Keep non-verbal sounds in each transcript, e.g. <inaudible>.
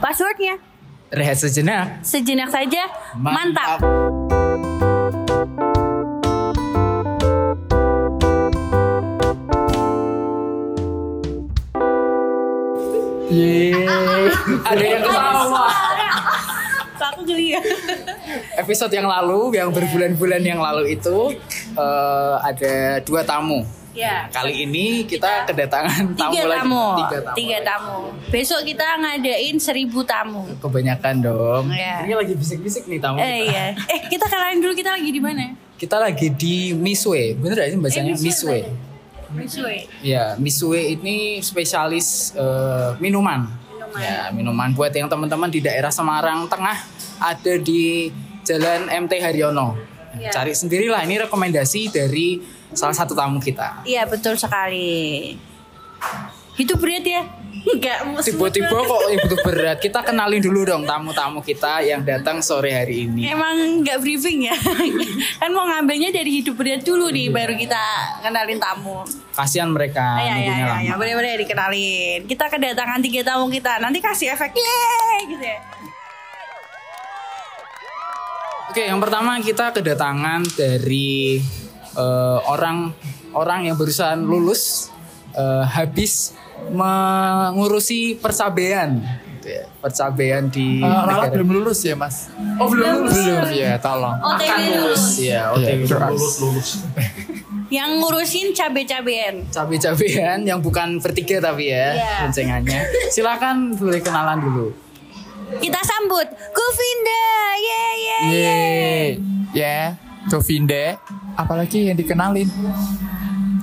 Passwordnya Rehat sejenak. sejenak saja mantap. Yeay. <laughs> Ada yang ketawa. Aku geli ya. Episode yang lalu, yang berbulan-bulan yang lalu itu eh, ada dua tamu. Ya. Kali ini kita kedatangan tamu Tiga lagi. tamu. Tiga tamu. Tiga tamu. Besok kita ngadain seribu tamu. Kebanyakan dong. Iya. Ini lagi bisik-bisik nih tamu. Eh kita. iya. Eh kita kenalin dulu kita lagi di mana? Kita lagi di Miswe. Bener gak sih bacanya? Eh, Miswe. Misue. Ya, Misue ini spesialis eh, minuman. Minuman. Ya, minuman buat yang teman-teman di daerah Semarang Tengah ada di Jalan MT Haryono. Ya. Cari sendirilah ini rekomendasi dari salah satu tamu kita. Iya betul sekali. Hidup berat ya? Enggak. Tiba-tiba kok itu berat. Kita kenalin dulu dong tamu-tamu kita yang datang sore hari ini. Emang nggak briefing ya? <laughs> kan mau ngambilnya dari hidup berat dulu nih, baru kita kenalin tamu. Kasihan mereka ya, ya, nunggunya ya, lama. ya, boleh boleh dikenalin. Kita kedatangan tiga tamu kita. Nanti kasih efek yeay gitu ya. Oke, yang pertama kita kedatangan dari eh, orang orang yang barusan lulus eh, habis mengurusi percabean, gitu ya, percabean di malah negara- belum lulus ya mas Oh belum lulus. belum ya tolong OTW Akan lulus ya, OTW Iya, lulus. Yang ngurusin cabe-cabean. Cabe-cabean yang bukan bertiga tapi ya Iya. boncengannya. Silakan boleh kenalan dulu. Kita sambut Kuvinda. Yeay yeay. Yeay Ya Govinda Apalagi yang dikenalin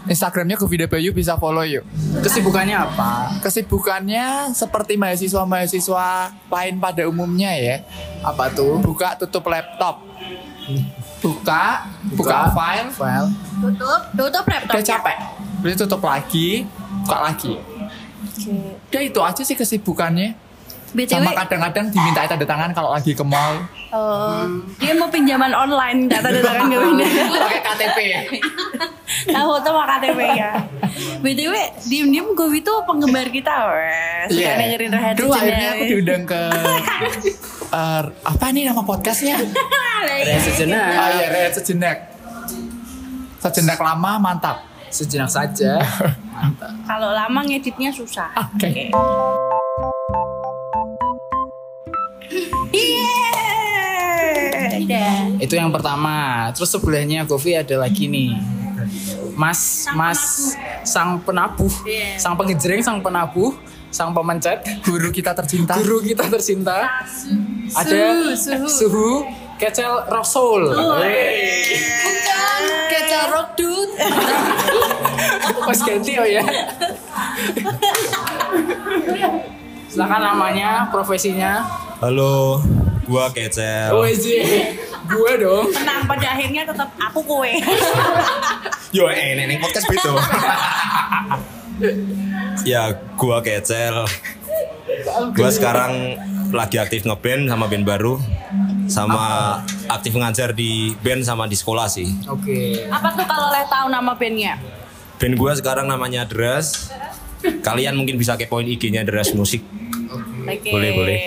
Instagramnya Govinda Bayu bisa follow yuk Kesibukannya apa? Kesibukannya seperti mahasiswa-mahasiswa lain pada umumnya ya Apa tuh? Buka tutup laptop Buka Buka, file File. Tutup. Tutup laptopnya. Udah capek Udah tutup lagi Buka lagi Udah itu aja sih kesibukannya BTW, Sama kadang-kadang diminta tanda tangan kalau lagi ke mall oh, dia mau pinjaman online data data kan gak pindah. Pakai KTP ya. Nah, foto sama KTP ya. BTW, diem-diem gue itu penggemar kita, wes. Suka Iya. dengerin Rehat Duh, Sejenak. akhirnya aku diundang ke eh, apa nih nama podcastnya? <laughs> Rehat sejenak. Ah ya, Rehat sejenak. Sejenak lama mantap. Sejenak saja. Mantap. Kalau lama ngeditnya susah. Oke. Iya. Udah. Itu yang pertama. Terus sebelahnya Govi ada lagi nih. Mas, Mas, sang penabuh, Iya. sang pengejreng, sang penabuh, sang pemencet, Guru kita tercinta. guru kita tercinta. Ada Suhu, suhu. suhu kecel rasul. Bukan kecel rock dude. <laughs> Mas ganti oh ya. Silakan namanya, profesinya. Halo, gua Kecel. Oh, gue dong. Tenang pada akhirnya tetap aku kue. <laughs> Yo, eh, neneng podcast begitu. <laughs> ya, gua Kecel. Gua sekarang lagi aktif ngeband sama band baru, sama aktif ngajar di band sama di sekolah sih. Oke. Apa tuh kalau boleh tahu nama bandnya? Band gua sekarang namanya Dras. <laughs> Kalian mungkin bisa kepoin IG-nya Dras Musik. Oke. Boleh, boleh.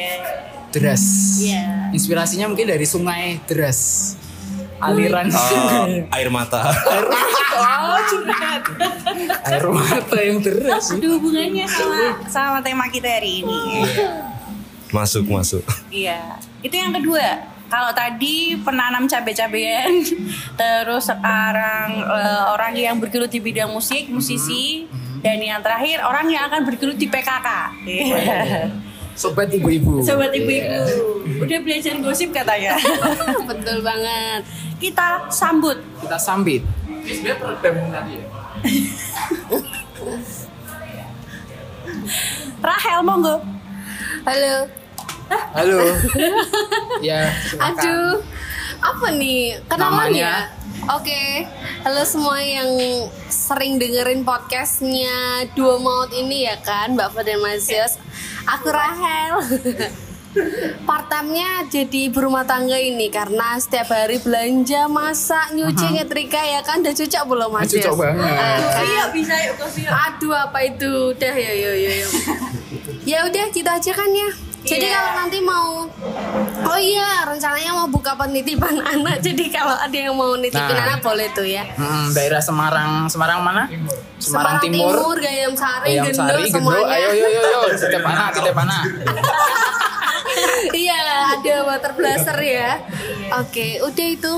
Deras. Iya. Inspirasinya mungkin dari sungai Deras. Aliran Eh, air mata. Oh, curhat. Air mata yang deras. Ada hubungannya sama sama tema kita hari ini. masuk, masuk. Iya. Itu yang kedua. Kalau tadi penanam cabai-cabean, <laughs> terus sekarang eh, orang yang bergelut di bidang musik, musisi, dan yang terakhir orang yang akan bergelut di PKK. Iya. Sobat ibu-ibu. Sobat ibu-ibu, udah belajar gosip katanya. <laughs> Betul banget. Kita sambut Kita sambit. Sebenarnya peredam tadi ya. <laughs> Rahel monggo. Halo. Halo. <laughs> ya, silakan. Aduh. Apa nih? Kenalan Namanya? Oke. Halo semua yang sering dengerin podcastnya Dua Maut ini ya kan, Mbak Mas Yos. Aku Rahel. <laughs> Part-time-nya jadi ibu rumah tangga ini karena setiap hari belanja, masak, nyuci, nyetrika ya kan udah cocok belum Mas Cocok banget. Kan? Iya bisa yuk kasih. Aduh apa itu? Udah ya ya ya. ya. ya udah kita aja kan ya. Jadi Iya. kalau nanti mau Oh iya, rencananya mau buka penitipan <laughs> anak. Jadi kalau ada yang mau nitipin Nah. anak boleh tuh ya. Hmm, daerah Semarang, Semarang mana? Semarang, Timur. Gayam Sari, Ayam Gendo, Sari, Gendo, semuanya. ayo yo yo yo, <laughs> titip anak, titip anak. <laughs> iya, ada water blaster ya. Oke, udah itu.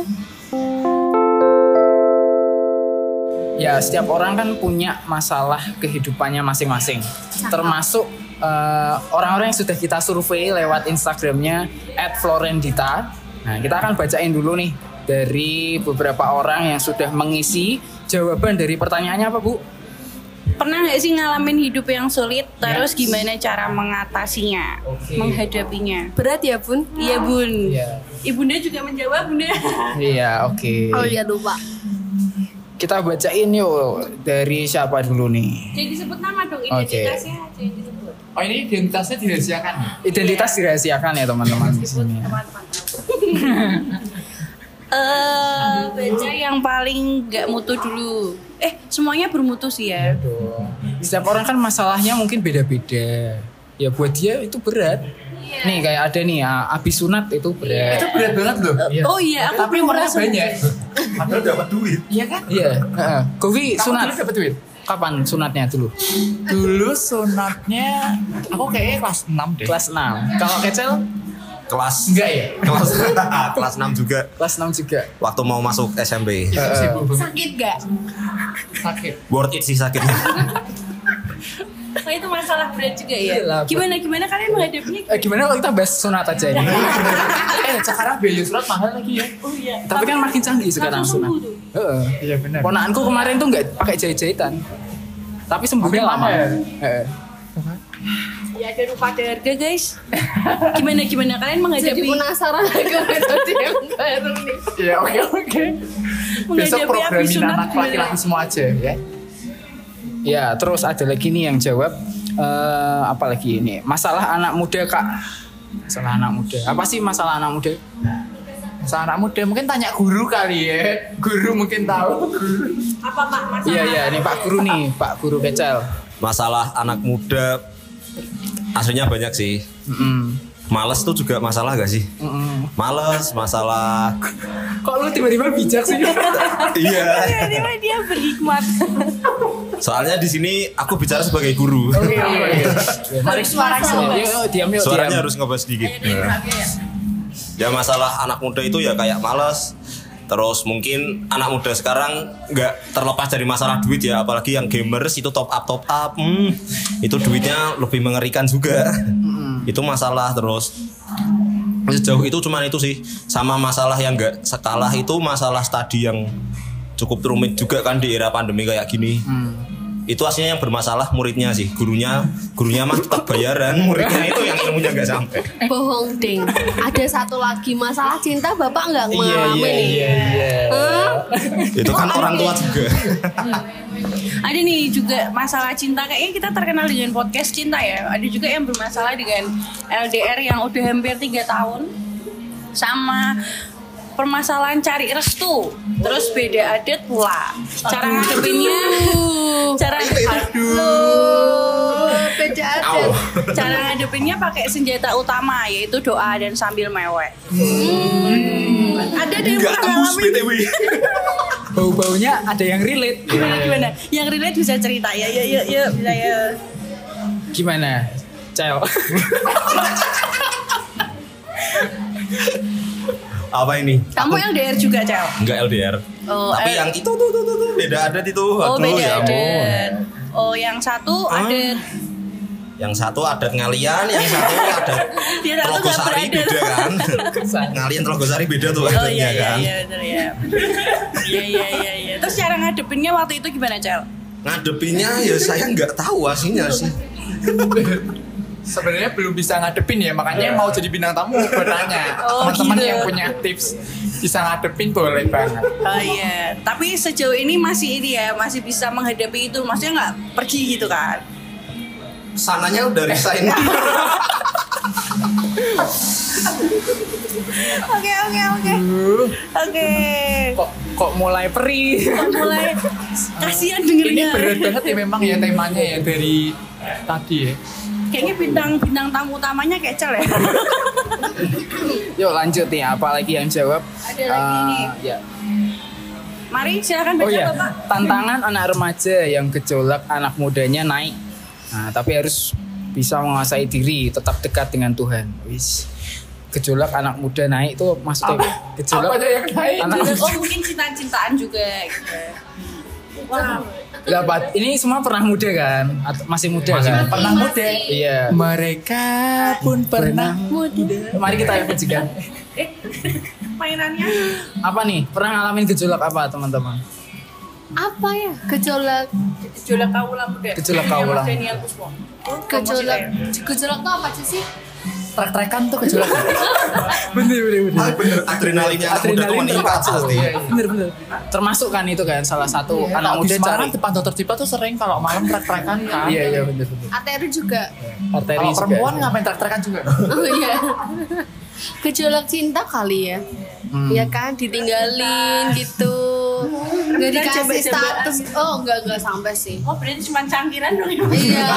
Ya, setiap orang kan punya masalah kehidupannya masing-masing. Termasuk eh, orang-orang yang sudah kita survei lewat Instagramnya @florendita. Nah, kita akan bacain dulu nih dari beberapa orang yang sudah mengisi jawaban dari pertanyaannya apa, Bu? Pernah nggak sih ngalamin hidup yang sulit? Terus gimana cara mengatasinya, Oke. menghadapinya? Berat ya, Bun? Iya bun. Iya. Ibunda juga menjawab bunda. Iya, oke. Oh iya lupa. Kita bacain yuk dari siapa dulu nih? Jadi disebut nama dong identitasnya disebut. Oh ini identitasnya dirahasiakan. Identitas dirahasiakan ya teman-teman di Disebut sini. teman-teman. <laughs> Eh, baca yang paling nggak mutu dulu. Eh, semuanya bermutu sih ya. Setiap orang kan masalahnya mungkin beda-beda. Ya buat dia itu berat. Nih kayak ada nih ya, abis sunat itu berat. Itu berat banget loh. Oh iya, aku Tapi pernah banyak. Padahal dapat duit. Iya kan? Iya. heeh. Sunat. dapat duit? Kapan sunatnya dulu? Dulu sunatnya aku kayaknya kelas 6 deh. Kelas 6. Kalau kecil Kelas Enggak ya? kelas <laughs> kelas 6 juga kelas 6 juga. waktu mau masuk SMP. Sih Bu. Sakit gak? sakit. Worth it sih sakitnya. <laughs> Oh, itu masalah berat juga ya. Iyalah, Gimana gimana kalian menghadapinya? Eh, gimana kalau kita bahas sunat aja ini? <laughs> eh sekarang biaya surat mahal lagi ya. Oh iya. Tapi kan makin canggih sekarang sunat. Heeh. Iya benar. Ponakanku kemarin tuh nggak pakai jahit-jahitan. Tapi sembuhnya Tapi lama. lama ya? Heeh. Ya ada rupa ada harga guys. Gimana gimana kalian Jadi menghadapi penasaran lagi metode yang baru nih. Iya oke oke. Besok menghadapi programin anak laki-laki semua aja ya. Ya, terus ada lagi nih yang jawab eh apa lagi ini? Masalah anak muda, Kak. Masalah anak muda. Apa sih masalah anak muda? Masa anak muda mungkin tanya guru kali ya. Guru mungkin tahu. Guru. Apa Pak masalah? Iya, iya, nih Pak Guru nih, Pak Guru Kecel. Masalah anak muda aslinya banyak sih. Mm-mm. Males tuh juga masalah gak sih? Mm-mm. Males, masalah Kok lu tiba-tiba bijak sih? <laughs> Iya. Tiba-tiba dia berhikmat. Soalnya di sini aku bicara sebagai guru. Oke, oke. <laughs> Harus suaranya Yuk, ngebas. yuk, diam yuk, Suaranya diam. harus ngebahas sedikit. Ayo, dipakai ya. Ya masalah anak muda itu ya kayak males. Terus mungkin anak muda sekarang nggak terlepas dari masalah duit ya, apalagi yang gamers itu top up top up, hmm, itu duitnya lebih mengerikan juga. Itu masalah terus. Sejauh itu cuman itu sih, sama masalah yang nggak sekalah itu masalah studi yang cukup rumit juga kan di era pandemi kayak gini. Itu aslinya yang bermasalah muridnya sih, gurunya gurunya mah tetap bayaran, muridnya itu yang ilmunya nggak sampai. Bohong ding. Ada satu lagi masalah cinta bapak nggak Iya, mengalami iya, nih. iya, iya. Hah? Itu kan orang tua juga. <laughs> Ada nih juga masalah cinta kayaknya kita terkenal dengan podcast cinta ya. Ada juga yang bermasalah dengan LDR yang udah hampir tiga tahun sama permasalahan cari restu. Terus beda adat pula. Cara ngadepinnya cara beda aja. cara ngadepinnya pakai senjata utama yaitu doa dan sambil mewek. Ada deh yang BTW. Bau-baunya ada yang relate. gimana gimana? Yang relate bisa cerita. Ya ya ya ya bisa ya. Gimana? Cel. <laughs> Apa ini? kamu LDR juga Cel Enggak LDR. Oh, Tapi eh. yang itu tuh, tuh, tuh, tuh, beda adat itu. Oh Aduh, beda ya adat. Oh yang satu Ah. adat. Yang satu adat ngalian, yang satu adat <laughs> nggak Telogosari beda kan. <laughs> ngalian Telogosari beda tuh Oh adatnya iya iya kan. iya bener ya. Iya iya iya iya. Terus cara ngadepinnya waktu itu gimana Cel? Ngadepinnya ya saya nggak tahu aslinya sih. <laughs> Sebenarnya belum bisa ngadepin ya, makanya mau jadi bintang tamu bertanya. <laughs> Oh, Teman-teman gitu. yang punya tips bisa ngadepin boleh banget. Oh iya. Tapi sejauh ini masih ini ya masih bisa menghadapi itu. Maksudnya nggak pergi gitu kan? Sananya udah resign. <laughs> Oke oke oke. Oke. kok kok mulai perih? Kok mulai kasihan Ini dengernya. berat banget ya memang ya temanya ya dari tadi ya. Kayaknya bintang bintang tamu utamanya kecel ya. <laughs> Yuk lanjut nih, apalagi yang jawab? Ada lagi Eh, nih. Ya. Mari silakan baca Oh iya, Bapak. tantangan anak remaja yang gejolak anak mudanya naik. Nah, tapi harus bisa menguasai diri, tetap dekat dengan Tuhan. Wis. Gejolak anak muda naik itu maksudnya gejolak Apa aja yang naik? anak Oh mungkin cinta-cintaan juga gitu. Wah, Lah, ini semua pernah muda kan? Atau masih muda kan? Pernah muda. Iya. Mereka pun pernah muda. Mari kita refleksikan. <laughs> eh mainannya Apa nih? Pernah ngalamin gejolak apa, teman-teman? Apa ya? Gejolak. gejolak kaula muda. Gejolak kaula. Gejolak. Gejolak tuh apa sih? Trek-trekan tuh gejolak. <laughs> Bener, bener, bener. Ah, bener adrenalinnya anak muda tuh Adrenalin meningkat terpacu. pasti. Iya, bener, bener. Termasuk kan itu kan salah satu Iya, anak kalau di muda Semarang cari. depan dokter Cipa tuh sering kalau malam trek-trekan kan. Iya, iya, bener, bener. ATR juga. Arteri Kalau juga. perempuan ngapain trek-trekan juga? Oh iya. <laughs> Gejolak cinta kali ya. Hmm. Ya kan ditinggalin gitu. Nggak Rebutan dikasih status. Oh enggak enggak sampai sih. Oh berarti cuma cangkiran dong ya? Iya,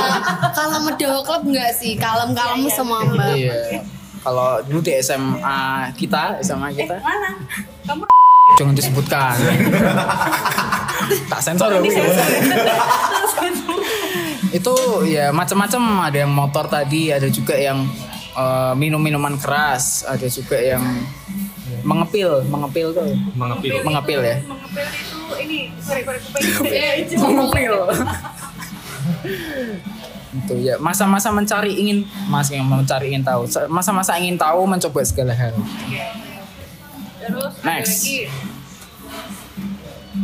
kalau medok klub enggak sih, kalem-kalem sama mbak. Iya. Kalau dulu di SMA kita, SMA Eh kita, mana? Kamu jangan disebutkan. <laughs> tak sensor dong. itu ya macam-macam ada yang motor tadi, ada juga yang eh, minum-minuman keras, ada juga yang mengepil, mengepil tuh. Mengepil. Mengepil ya. mengepel itu ini. Mengepil. itu ya masa-masa mencari ingin mas yang mencari ingin tahu masa-masa ingin tahu mencoba segala hal Terus ada Next. lagi.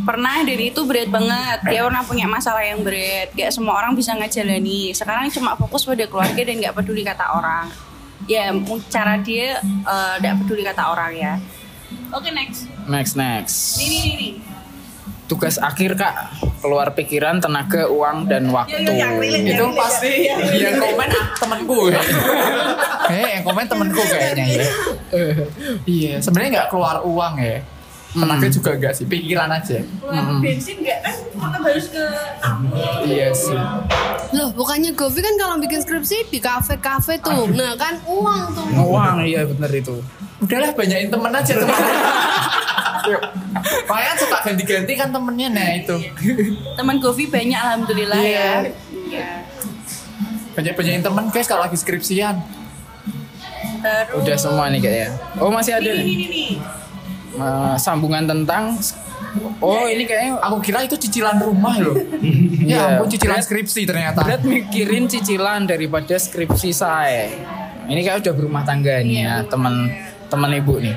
Pernah dan itu berat banget. Dia pernah punya masalah yang berat. Gak semua orang bisa ngejalani. Sekarang cuma fokus pada keluarga dan gak peduli kata orang. Ya cara dia eh, gak peduli kata orang ya. Oke next. next next Ini nih nih. tugas akhir kak keluar pikiran tenaga uang dan waktu Yo, yo, yang relate, itu yang relate. pasti yang komen ah, temenku kayaknya. <laughs> Eh, yang komen temenku kayaknya ya. Iya, sebenarnya nggak keluar uang ya. Tenaga juga enggak sih, pikiran aja. Keluar bensin gak kan? Tetap harus ke Iya sih. Loh, bukannya Govi kan kalau bikin skripsi di kafe-kafe tuh. Nah, kan uang tuh. uang iya bener itu Udahlah banyakin temen aja temen. Yuk. Makanya suka ganti-ganti kan temennya nah itu. teman Govi banyak alhamdulillah Iya. ya. Iya. Banyak-banyakin temen guys kalau lagi skripsian. Terus udah semua nih kayaknya oh masih ada Ini nih ini Eh, sambungan tentang oh ini kayaknya Aku kira itu cicilan rumah loh. Iya. <laughs> ya ampun cicilan Berat- skripsi ternyata. berat mikirin cicilan daripada skripsi saya ini kayak udah berumah tangga nih ya teman teman ibu nih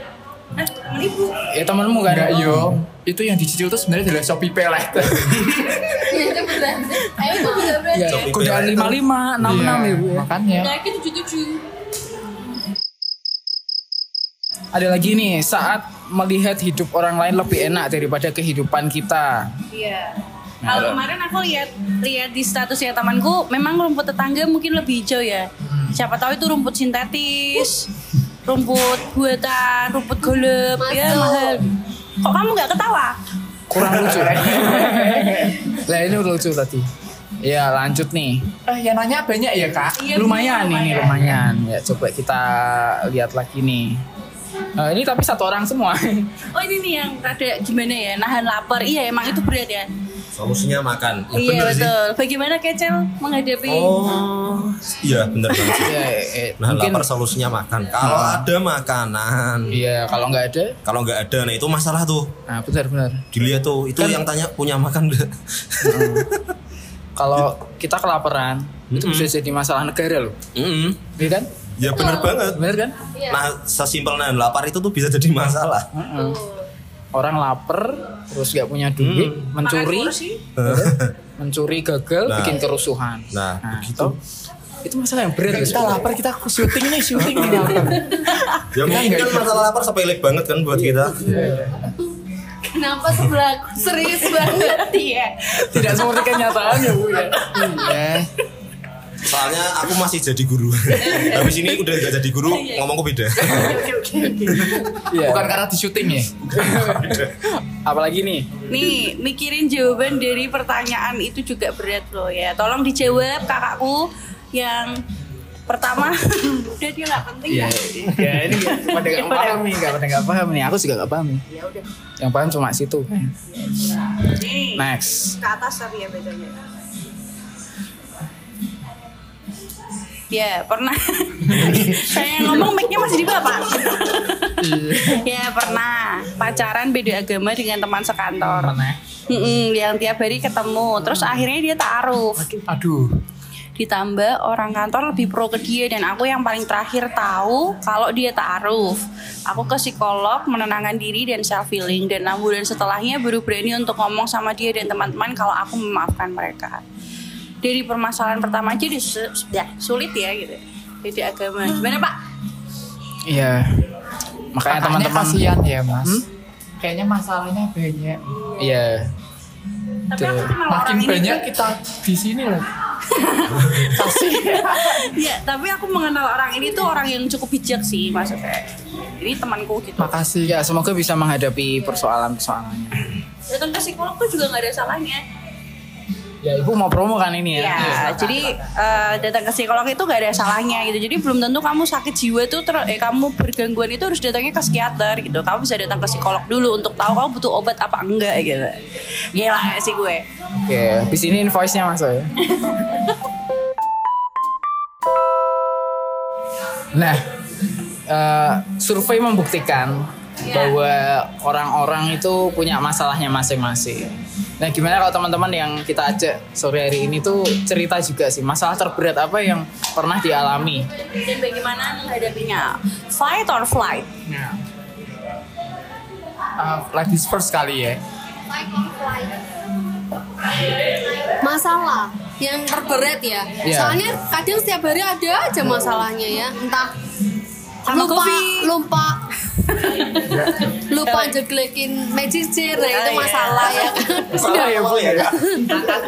Eh, temen ibu. ya temenmu kan Enggak yo. Itu yang dicicil tuh sebenarnya adalah Shopee Pay Letter. <laughs> Itu beneran. Ayo? Ya, Shopee godaan Pay lima lima enam enam Iya, ya bu. ya. Makanya. Lagi tujuh tujuh. Ada lagi nih saat melihat hidup orang lain lebih enak daripada kehidupan kita. Iya. Nah, Kalau kemarin aku lihat lihat di statusnya temanku, memang rumput tetangga mungkin lebih hijau ya. Siapa tahu itu rumput sintetis, rumput buatan, rumput golep, ya mahal. Kok kamu nggak ketawa? Kurang lucu. <laughs> lah ini lucu tadi. Ya lanjut nih. Eh, yang nanya banyak ya kak. Iya, lumayan lumayan. ini lumayan. Ya coba kita lihat lagi nih. Eh, ini tapi satu orang semua. <laughs> Oh ini nih yang rada gimana ya, nahan lapar. Iya emang itu berat ya. Solusinya makan. Ya, iya bener sih. betul. Bagaimana Kecel menghadapi? Oh, iya bener banget sih. ya, eh, Nah, mungkin lapar solusinya makan. Kalau ada makanan, Iya kalau nggak ada, kalau nggak ada, nah itu masalah tuh. nah benar-benar. Dilihat tuh, itu yang tanya punya makan nggak? Kalau kita kelaparan itu Mm-mm. bisa jadi masalah negara loh, Mm-mm. iya kan? Ya bener banget. Bener kan? Iya. Nah, sesimpel nahan lapar itu tuh bisa jadi masalah. Heeh. Orang lapar terus nggak punya duit, mencuri, Makan kursi. <laughs> mencuri gagal, Nah. bikin kerusuhan. Nah, begitu. itu, itu masalah yang berat. Kita lapar kita syuting nih syuting nih lapar. Ya mungkin kan masalah lapar sepele banget kan buat kita. Kenapa sebelah serius banget ya? Tidak seperti kenyataan ya bu ya. <laughs> Iya. Soalnya aku masih jadi guru. <laughs> Habis ini udah gak jadi guru, ngomongku beda. <laughs> Iya. Bukan karena di syuting ya. <laughs> Apalagi nih? Nih, mikirin jawaban dari pertanyaan itu juga berat loh ya. Tolong dijawab kakakku yang pertama udah dia nggak penting Iya, ya ya ini nggak pada nggak paham nih, nggak pada nggak paham nih. Aku juga nggak paham nih. ya udah Yang paham cuma situ. Next. ke atas tapi ya bedanya ya pernah. Saya ngomong mic-nya masih di bawah pak ya pernah. Pacaran beda agama dengan teman sekantor. Pernah. Mm-mm, yang tiap hari ketemu. Terus akhirnya dia taaruf. Aduh. ditambah orang kantor lebih pro ke dia. Dan aku yang paling terakhir tahu kalau dia taaruf. Aku ke psikolog menenangkan diri dan self healing dan enam bulan setelahnya baru berani untuk ngomong sama dia dan teman-teman kalau aku memaafkan mereka dari permasalahan pertama aja su- sudah sulit ya gitu beda agama gimana pak Iya. Makanya teman-teman kasihan ya mas. Hmm? Kayaknya masalahnya banyak. Iya. tapi aku Makin ini banyak kita di sini loh. <laughs> ya tapi aku mengenal orang ini tuh orang yang cukup bijak sih maksudnya ini temanku gitu Makasih. Ya semoga bisa menghadapi persoalan-persoalannya. datang ke psikolog tuh juga nggak ada salahnya Ya ibu mau promo kan ini ya? Ya, jadi eh, datang ke psikolog itu gak ada salahnya gitu. Jadi belum tentu kamu sakit jiwa tuh, ter eh, kamu bergangguan itu harus datangnya ke psikiater gitu. Kamu bisa datang ke psikolog dulu untuk tahu kamu butuh obat apa enggak gitu. Gila sih gue. Oke, habis ini invoice-nya masuk ya. <laughs> nah, eh, survei membuktikan bahwa orang-orang itu punya masalahnya masing-masing. Nah, gimana kalau teman-teman yang kita ajak sore hari ini tuh cerita juga sih masalah terberat apa yang pernah dialami? Dan bagaimana menghadapinya? Fight or flight? Uh, ladies first kali ya. masalah yang terberat ya. Iya. Soalnya kadang setiap hari ada aja masalahnya ya. Entah Sama lupa Covid. lupa <laughs> lupa jeglekin magic chair nah itu Ah, iya. masalah ya kan. Salah ya, Bu ya.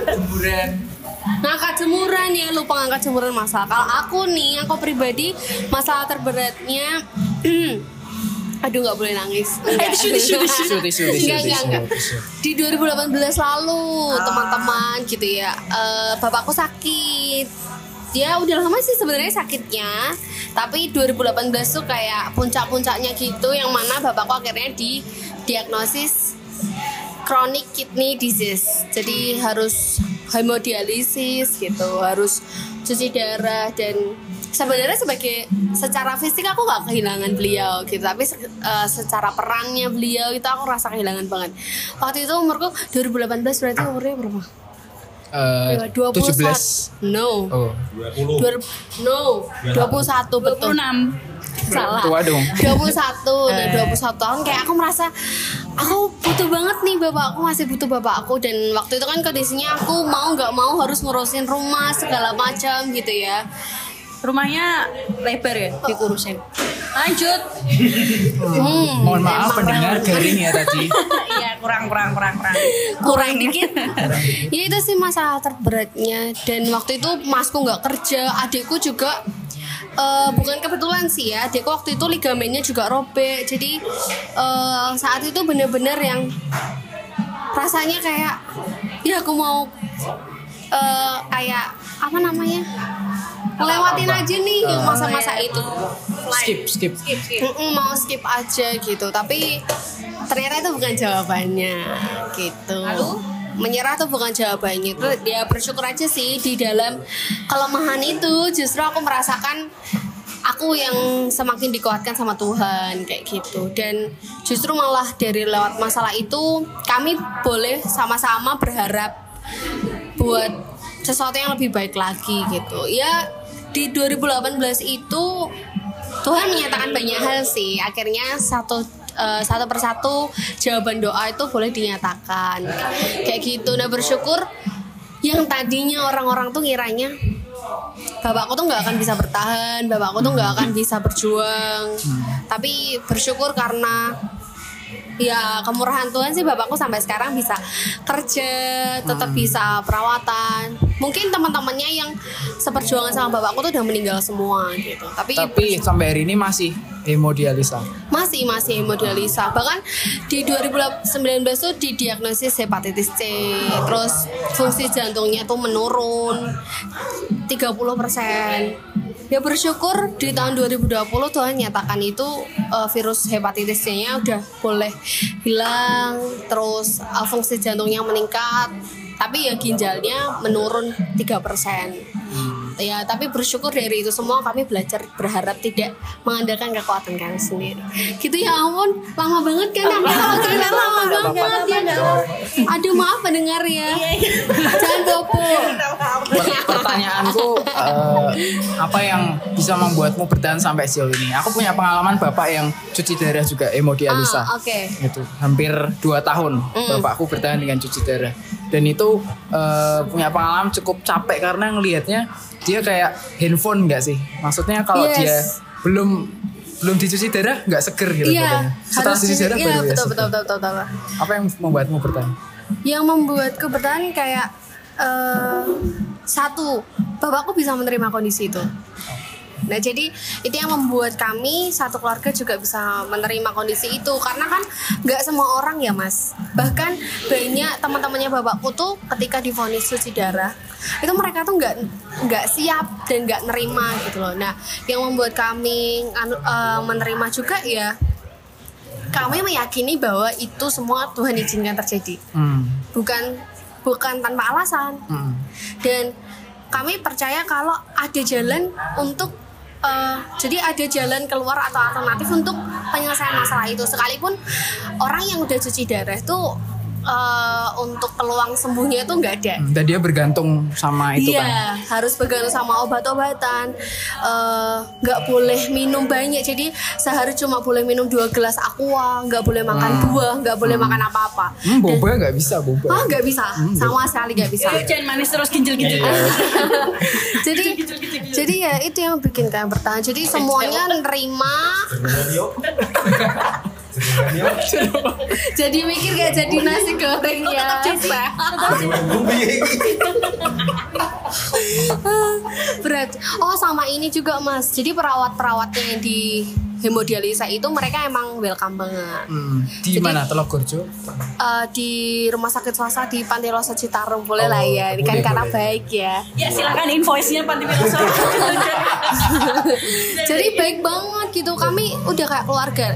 Kuburan. ngangkat jemuran ya lupa ngangkat jemuran masalah kalau aku nih aku pribadi masalah terberatnya <clears throat> aduh nggak boleh nangis Enggak. tisu, <laughs> tisu, tisu. Tisu, tisu, tisu, Enggak, enggak, enggak. tisu. di 2018 lalu teman-teman gitu ya eh, bapakku sakit ya udah lama sih sebenarnya sakitnya. Tapi 2018 tuh kayak puncak-puncaknya gitu yang mana bapakku akhirnya didiagnosis chronic kidney disease. Jadi harus hemodialisis gitu harus cuci darah dan sebenarnya sebagai secara fisik aku nggak kehilangan beliau gitu tapi eh, secara perannya beliau itu aku rasa kehilangan banget. Waktu itu umurku 2018 berarti umurnya berapa? Eh, 21 17. no. Oh, 20 no. 21 betul. 26. salah. Tua dong. 21 dan 21 tahun kayak aku merasa aku butuh banget nih bapakku masih butuh bapakku dan waktu itu kan kondisinya aku mau nggak mau harus ngurusin rumah segala macam gitu ya Rumahnya lebar ya dikurusin. Lanjut. hmm, Mohon maaf pendengar garing ya tadi. Iya kurang kurang kurang kurang. kurang dikit <laughs> ya itu sih masalah terberatnya dan waktu itu masku nggak kerja adikku juga eh, bukan kebetulan sih ya adikku waktu itu ligamennya juga robek jadi eh, saat itu bener-bener yang rasanya kayak ya aku mau eh, kayak apa namanya ngelewatin aja nih masa-masa itu. Skip, skip. Skip skip. Mau skip aja gitu. Tapi ternyata itu bukan jawabannya gitu. Menyerah tuh bukan jawabannya. Itu dia bersyukur aja sih di dalam kelemahan itu justru aku merasakan aku yang semakin dikuatkan sama Tuhan kayak gitu. Dan justru malah dari lewat masalah itu kami boleh sama-sama berharap buat sesuatu yang lebih baik lagi gitu. Ya di 2018 itu Tuhan menyatakan banyak hal sih. Akhirnya satu eh, satu persatu jawaban doa itu boleh dinyatakan. Kayak gitu. Nah bersyukur yang tadinya orang-orang tuh ngiranya bapakku tuh nggak akan bisa bertahan bapakku tuh nggak akan bisa berjuang. Tapi bersyukur karena ya kemurahan Tuhan sih bapakku sampai sekarang bisa kerja tetap bisa perawatan. Mungkin teman-temannya yang seperjuangan sama bapakku tuh udah meninggal semua gitu. Tapi, Tapi sampai hari ini masih hemodialisa. masih masih hemodialisa bahkan di 2019 tuh didiagnosis hepatitis C. Terus fungsi jantungnya tuh menurun 30% ya bersyukur di tahun 2020 Tuhan nyatakan itu eh, virus hepatitis C-nya udah boleh hilang terus eh, fungsi jantungnya meningkat tapi ya ginjalnya menurun 3% ya tapi bersyukur dari itu semua kami belajar berharap tidak mengandalkan kekuatan kami sendiri gitu ya ampun lama banget kan cerita lama banget ya aduh maaf pendengar ya jangan bobo Per- pertanyaanku eh, apa yang bisa membuatmu bertahan sampai sejauh ini? Aku punya pengalaman bapak yang cuci darah juga hemodialisa. Ah, oke. Gitu, hampir dua tahun bapakku bertahan dengan cuci darah. Dan itu eh, punya pengalaman cukup capek karena ngelihatnya dia kayak handphone nggak sih? Maksudnya kalau Yes. dia belum belum dicuci darah nggak seger gitu Iya, badannya. Setelah harus cuci di- darah iya, baru ya betul, betul, betul, betul, betul. Apa yang membuatmu bertahan? Yang membuatku bertahan kayak eh, satu, bapakku bisa menerima kondisi itu. Nah jadi itu yang membuat kami satu keluarga juga bisa menerima kondisi itu karena kan nggak semua orang ya mas bahkan banyak teman-temannya bapakku tuh ketika divonis cuci darah itu mereka tuh nggak nggak siap dan nggak nerima gitu loh. Nah yang membuat kami eh, menerima juga ya kami meyakini bahwa itu semua Tuhan izinkan terjadi Hmm. bukan bukan tanpa alasan Hmm. dan kami percaya kalau ada jalan untuk eh, jadi ada jalan keluar atau alternatif untuk penyelesaian masalah itu. Sekalipun orang yang udah cuci darah itu eh, untuk peluang sembuhnya itu nggak ada Dan dia bergantung sama itu Iya, kan. harus bergantung sama obat-obatan. Eh, nggak boleh minum banyak. Jadi sehari cuma boleh minum dua gelas aqua, nggak boleh makan buah, nggak boleh makan apa-apa. Hmm, boba nggak bisa boba. Ah, nggak bisa, sama sekali nggak bisa. Eh, jangan manis terus ginjil-ginjil. <laughs> jadi, jadi ya itu yang bikin kalian bertahan. Jadi semuanya nerima. <laughs> jadi mikir gak jadi nasi goreng ya. Berat. Oh sama ini juga mas. Jadi perawat-perawatnya yang di hemodialisa itu mereka emang welcome banget. Hmm, di Jadi- mana Telogorjo? Eh, di rumah sakit swasta di Pantai Losa Citarum boleh lah ya. Ini kan karena baik ya. Ya silakan invoice-nya Panti Wiloso. <laughs> Jadi baik banget gitu. Kami udah kayak keluarga.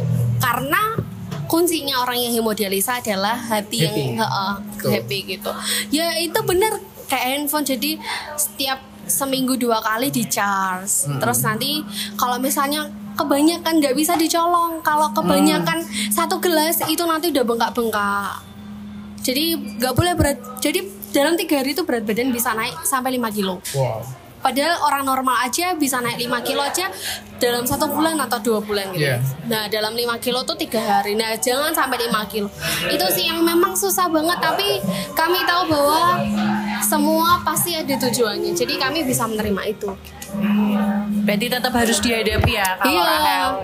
Karena kuncinya orang yang hemodialisa adalah hati, Happy. yang heeh, Betul. happy gitu. Ya itu benar kayak handphone. Jadi setiap seminggu dua kali di charge. Terus nanti kalau misalnya kebanyakan nggak bisa dicolong. Kalau kebanyakan satu gelas itu nanti udah bengkak-bengkak. Jadi nggak boleh berat. Jadi dalam tiga hari itu berat badan bisa naik sampai 5 kilo. Wow. Padahal orang normal aja bisa naik 5 kilo aja dalam satu bulan atau dua bulan gitu. Iya. Nah dalam 5 kilo tuh tiga hari. Nah jangan sampai 5 kilo. Itu sih yang memang susah banget. Tapi kami tahu bahwa semua pasti ada tujuannya. Jadi kami bisa menerima itu. Berarti tetap harus dihadapi ya kalau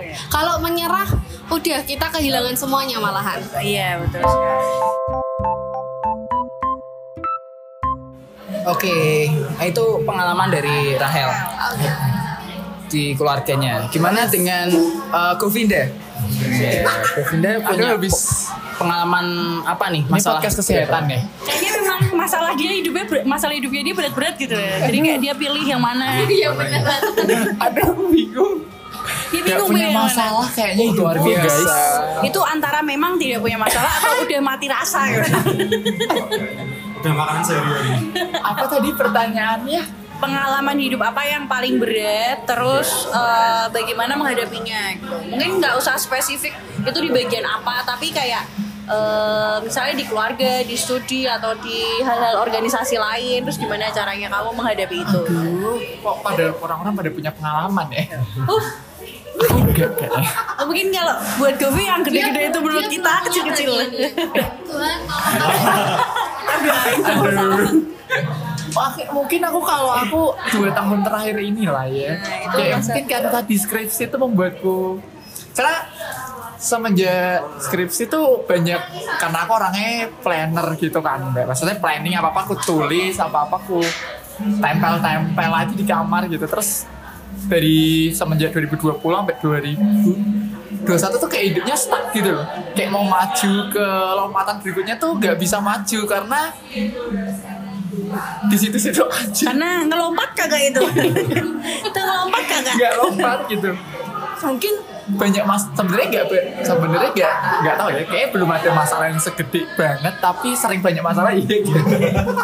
iya. Kalau menyerah, udah kita kehilangan semuanya malahan. Iya betul sekali. Oke, nah itu pengalaman dari Rahel di keluarganya. Gimana dengan uh, Govinda? Ya, Govinda punya habis- pe- pengalaman apa nih? Ini podcast kesehatan ya. Kayaknya memang masalah dia hidupnya masalah hidupnya dia berat-berat gitu ya. Jadi kayak dia pilih yang mana. Iya benar. Ada aku bingung. Dia bingung punya mana. masalah kayaknya itu Luar biasa. Itu antara memang tidak punya masalah atau udah mati rasa gitu. <laughs> <laughs> Udah makanan sehari-hari. Apa tadi pertanyaannya? Pengalaman hidup apa yang paling berat, terus eh, bagaimana menghadapinya gitu. Mungkin nggak usah spesifik itu di bagian apa, tapi kayak eh, misalnya di keluarga, di studi atau di hal-hal organisasi lain, terus gimana caranya kamu menghadapi itu? Duh, kok pada orang-orang pada punya pengalaman ya? Uh, enggak kayaknya. mungkin kalau buat Govi yang gede-gede itu menurut kita kecil-kecil. <laughs> Tuhan <laughs> Aduh. Oke, mungkin aku kalau aku dua tahun terakhir ini lah ya. Nah, itu Kayak mungkin karena tadi skripsi itu membuatku karena semenjak skripsi tuh banyak karena aku orangnya planner gitu kan Mbak. maksudnya planning apa apa aku tulis apa apa aku tempel-tempel aja di kamar gitu terus dari semenjak 2020 sampai 2021 tuh kayak hidupnya stuck gitu loh kayak mau maju ke lompatan berikutnya tuh nggak bisa maju karena di situ-situ aja Karena ngelompat kagak itu. <laughs> itu ngelompat kagak. nggak lompat gitu mungkin banyak mas sebenarnya nggak be- sebenarnya nggak nggak tahu ya kayak belum ada masalah yang segede banget tapi sering banyak masalah iya gitu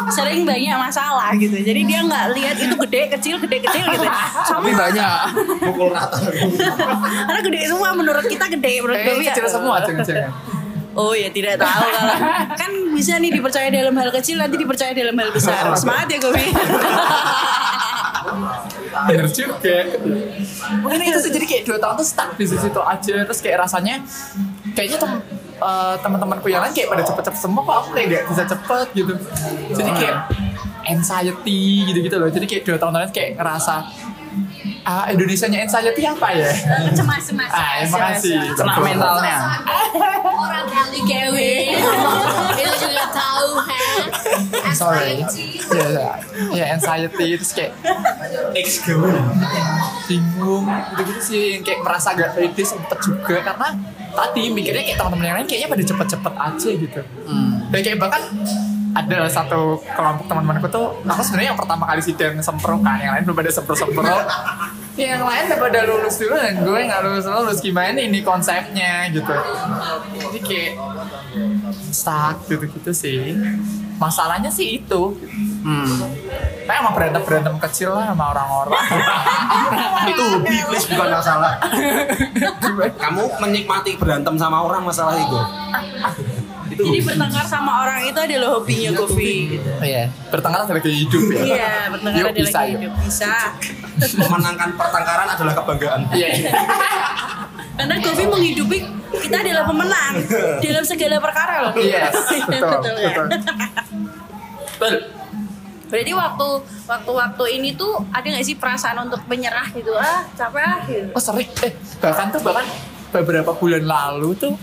Sering banyak masalah gitu. Jadi dia nggak lihat itu gede kecil gede kecil gitu. Sama Tapi banyak. Pukul rata. karena gede semua menurut kita gede menurut kayak Gaby ya. kecil semua jangan-jangan Oh ya tidak tahu kalau <laughs> kan bisa nih dipercaya dalam hal kecil nanti dipercaya dalam hal besar. Semangat ya Gobi. Bener juga. Mungkin itu sih jadi kayak dua tahun tuh stuck di situ aja. Terus kayak rasanya kayaknya tem eh, teman-temanku yang lain kayak pada cepet-cepet semua kok. Aku kayak gak bisa cepet gitu. Jadi kayak anxiety gitu-gitu loh. Jadi kayak dua tahun lalu kayak ngerasa ah Indonesia nya anxiety apa ya? Cemas cemas. ah ya, makasih Kena mentalnya. Orang kali Kevin <laughs> itu juga tahu ha. Sorry. Anxiety. ya ya ya anxiety. Terus kayak Ex gawe. bingung. Gitu-gitu sih yang kayak merasa gak pede sempet juga. Karena tadi mikirnya kayak teman-teman yang lain kayaknya pada cepet-cepet aja gitu. Dan kayak bahkan ada satu kelompok teman-temanku tuh aku sebenarnya yang pertama kali sidang sempro kan yang lain belum pada sempro-sempro. Yang lain udah pada lulus dulu dan gue nggak lulus lulus gimana ini konsepnya gitu. Jadi kayak stuck gitu-gitu sih. Masalahnya sih itu. Hmm. kayak sama berantem berantem kecil lah sama orang-orang. <laughs> Itu hobi please bukan masalah. <laughs> Kamu menikmati berantem sama orang masalah itu. Itu Jadi bertengkar sama orang itu adalah hobinya Gobi gitu. Iya, bertengkar adalah gaya hidup ya. Iya, bertengkar Yuk, adalah bisa, gaya hidup. Bisa. <laughs> memenangkan pertengkaran adalah kebanggaan. Iya. iya. <laughs> Karena Gobi menghidupi kita adalah pemenang dalam segala perkara loh. <laughs> Yes, betul, ya. betul. Betul. Berarti waktu waktu-waktu ini tuh ada nggak sih perasaan untuk menyerah gitu ah capek ah gitu. Oh sering, eh bahkan tuh bahkan beberapa bulan lalu tuh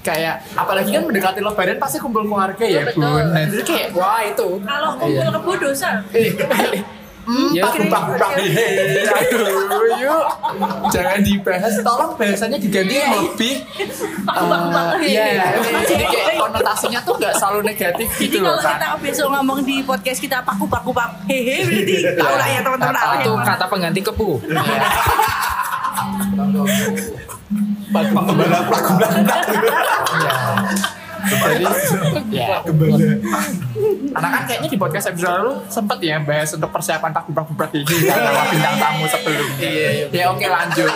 kayak apalagi kan mendekati lebaran pasti kumpul keluarga ya Betul. bun. Nah itu kayak Wah itu. Kalau kumpul kebo dosa. eh, Hmm, Ya, kumpang-kumpang hehehe. Aduh, yuk. Jangan dibahas. Tolong bahasanya diganti yang lebih eh, Iya, jadi kayak konotasinya tuh nggak selalu negatif gitu loh kalau kan. kita besok ngomong di podcast kita paku paku paku hehe berarti tahu lah ya teman-teman Itu kata pengganti kepu. <laughs> Pembalap lagu belanda. Iya. Jadi ya Karena kan kayaknya di podcast episode lalu sempet ya bahas untuk persiapan pak bubrak bubrak ini <laughs> sama bintang tamu sebelumnya. Ya oke lanjut.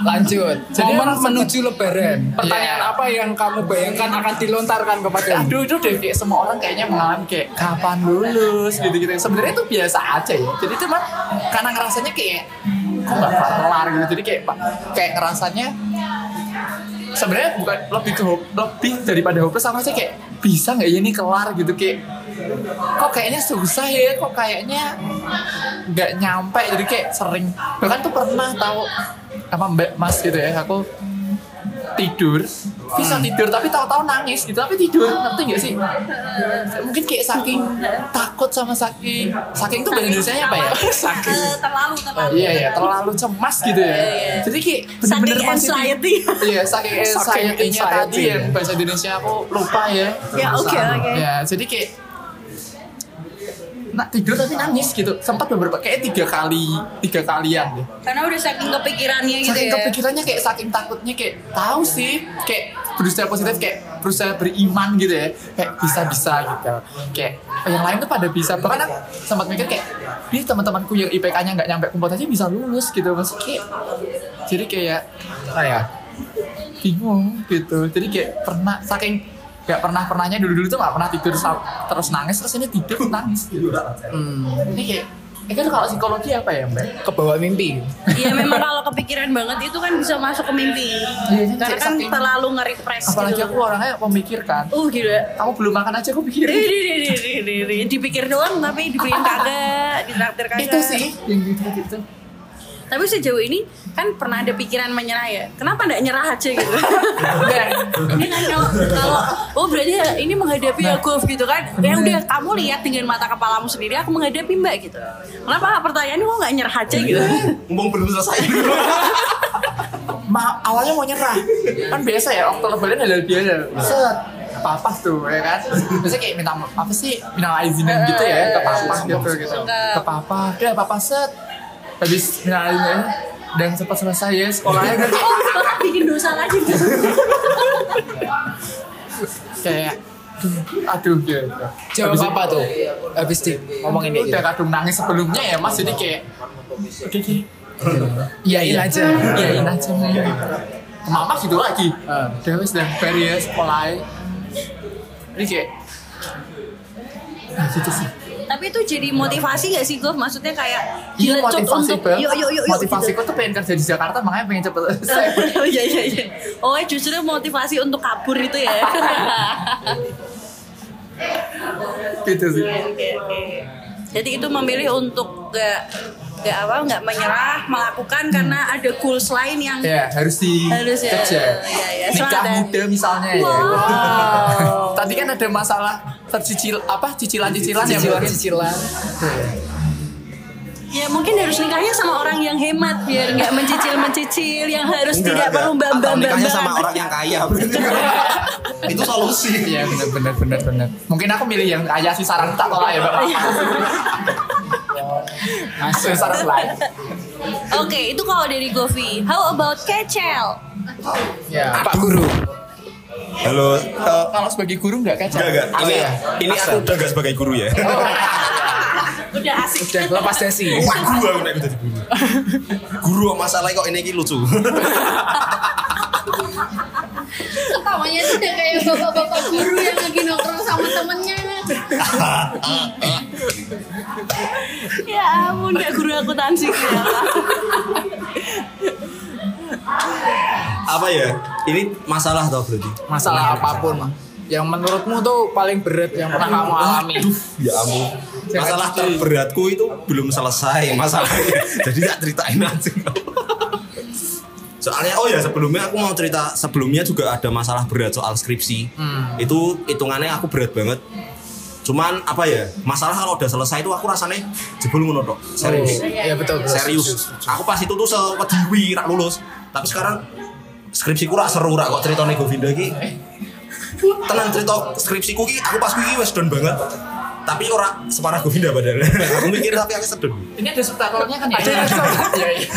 Lanjut. Jadi Momen menuju lebaran. Pertanyaan Iya. apa yang kamu bayangkan akan dilontarkan kepada Aduh itu deh kayak semua orang kayaknya mengalami kayak kapan lulus gitu-gitu. Sebenarnya itu biasa aja ya. Jadi cuma karena ngerasanya kayak kok nggak kelar gitu. Jadi kayak kayak ngerasanya sebenarnya bukan lebih ke hope- lebih daripada hopeless sama sih kayak bisa nggak ya ini kelar gitu kayak kok kayaknya susah ya kok kayaknya nggak nyampe jadi kayak sering. Bahkan tuh pernah tahu apa mbak mas gitu ya aku tidur. Bisa tidur tapi tahu-tahu nangis gitu. Tapi tidur ngerti nggak sih? Mungkin kayak saking takut sama saking saking tuh bahasa Indonesia apa ya? <laughs> Saking Eh, terlalu terlalu. Iya ya terlalu cemas gitu ya. Jadi kayak bener-bener anxiety. iya saking Saking anxiety-nya tadi anxiety. yang bahasa Indonesia aku lupa ya. Ya, oke, oke. ya jadi kayak nah, tidur tapi nangis gitu. Sempat beberapa kayak tiga kali tiga kalian deh. Karena udah saking kepikirannya gitu saking ya. kepikirannya kayak saking takutnya kayak tahu sih kayak berusaha positif kayak berusaha beriman gitu ya. Kayak bisa bisa gitu. Kayak yang lain tuh pada bisa. Bahkan aku sempat mikir kayak ini teman-temanku yang IPK-nya nggak nyampe aja bisa lulus gitu. Maksudnya kayak jadi kayak saya. bingung gitu. Jadi kayak pernah saking nggak pernah pernahnya dulu dulu tuh nggak pernah tidur terus nangis terus ini tidur <laughs> nangis. Gitu Hmm. ini kayak ini kan kalau psikologi apa ya mbak? Kebawa mimpi. Iya memang kalau kepikiran banget itu kan bisa masuk ke mimpi. Iya, karena kan saking- terlalu nge-repress apalagi gitu aku orangnya memikirkan uh gila kamu belum makan aja aku pikirin. Di, di, di, di, di, di, di. dipikir doang tapi dibeliin kagak <laughs> ditraktir kagak. Itu sih yang gitu gitu tapi sejauh ini kan pernah ada pikiran menyerah ya. Kenapa nggak nyerah aja gitu? Udah. ini kan kalau kalau oh berarti ini menghadapi ya golf gitu kan? Ya udah kamu lihat dengan mata kepalamu sendiri aku menghadapi mbak gitu. Kenapa pertanyaan kok nggak nyerah aja gitu? Mumpung belum selesai. Ma, awalnya mau nyerah. Kan biasa ya waktu lebaran halal biasa. Set. Papa tuh ya kan? Biasanya kayak minta apa sih? Minta izinin gitu ya ke papa gitu gitu. Ke papa udah papa set habis izin dan cepat selesai ya sekolahnya kan Oh, <laughs> bikin dosa lagi. kayak aduh gitu Jawab Habis apa tuh? Habis di ngomongin itu dia. udah kadung nangis sebelumnya ya mas jadi kayak oke oke Iyain aja. iyain aja ke mama gitu lagi Ah. udah wis dan ya sekolah ini kayak nah gitu sih Tapi itu jadi motivasi gak sih, Gov? Maksudnya kayak Iya motivasi untuk yuk yuk yuk. yuk, Motivasiku tuh pengen kerja di Jakarta makanya pengen cepet selesai. gitu. <laughs> Iya iya iya. Oh, justru motivasi untuk kabur itu ya. <laughs> gitu sih. Jadi itu memilih untuk gak gak apa nggak menyerah melakukan karena ada goals lain yang Ya harus di Harus ya. kerja. Iya, iya. Nikah muda misalnya ya. Wow. <laughs> Tadi kan ada masalah tercicil apa cicilan-cicilan ya Cicilan mungkin. cicilan. Ya mungkin harus nikahnya sama orang yang hemat biar nggak mencicil-mencicil yang harus tidak perlu Atau mbak-mbak nikahnya sama orang yang kaya. <laughs> itu solusi. Iya benar benar benar benar. Mungkin aku milih yang kaya sih saran tak tolak ya Bapak. Masuk saran lain. <laughs> Oke, itu kalau dari Govi. How about Kecel? Ya. Pak Guru. Halo. eh, Kalau sebagai guru nggak kacau. Enggak, enggak. Ini, ya? ini aku udah enggak sebagai guru ya. Udah asik. Udah lepas dasi. Wah, guru aku nek jadi guru. Guru masalah kok ini iki lucu. Ketawanya tuh udah kayak bapak-bapak guru yang lagi nongkrong sama temennya. Ya ampun, gak guru akuntansi ya. Apa ya? Ini masalah tau berarti. Masalah apa pun mah. Yang menurutmu tuh paling berat yang pernah kamu alami. Ya ampun. Masalah terberatku itu belum selesai masalahnya. <laughs> Jadi tak ceritain aja. Soalnya oh ya sebelumnya aku mau cerita sebelumnya juga ada masalah berat soal skripsi. Itu hitungannya aku berat banget. Cuman apa ya? Masalah kalau udah selesai itu aku rasanya jebul ngono tok. Serius. Iya betul. betul. Serius. Aku pas itu tuh sewediwi rak lulus. Tapi sekarang skripsiku rak seru rak kok ceritane Govinda iki. Tenan cerita skripsiku ki aku pas kuwi wis down banget. Tapi ora separah Govinda padahal. <laughs> aku mikir tapi aku sedun. Ini ada subtitlenya kan ya? Ada. Iya iya.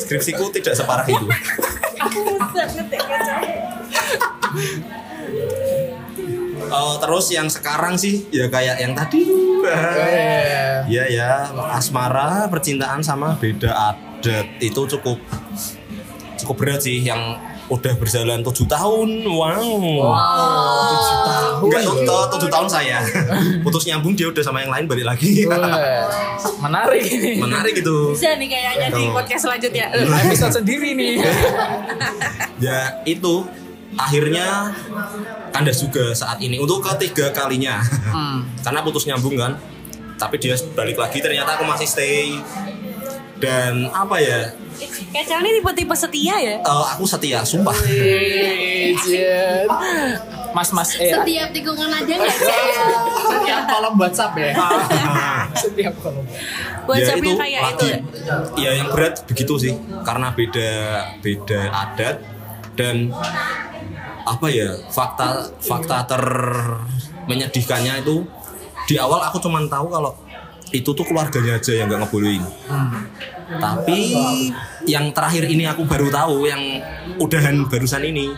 Skripsiku tidak separah itu. Oh, terus yang sekarang sih ya kayak yang tadi. Iya ya, asmara, percintaan sama beda adat itu cukup cukup berat sih yang udah berjalan tujuh tahun. Wow. Tujuh tahun. Enggak, tu- tu- tujuh tahun saya. <laughs> Putus nyambung dia udah sama yang lain balik lagi. Menarik ini. Menarik gitu. Bisa nih kayaknya di Tuh. podcast selanjutnya. Episode sendiri nih. <laughs> Ya itu akhirnya kandas juga saat ini untuk ketiga kalinya. Karena putus nyambung kan. Tapi dia balik lagi ternyata aku masih stay. Dan apa ya? Kecel ini tipe-tipe setia ya? eh, aku setia, sumpah. Mas mas eh Setiap tikungan aja nggak. Setiap kolom WhatsApp ya. <laughs> setiap kolom. WhatsAppnya Ya, kayak lagi. itu ya? Iya yang berat begitu sih karena beda beda adat dan apa ya fakta fakta ter menyedihkannya itu di awal aku cuman tahu kalau itu tuh keluarganya aja yang nggak ngebolehin. Tapi yang terakhir ini aku baru tahu yang udahan barusan ini.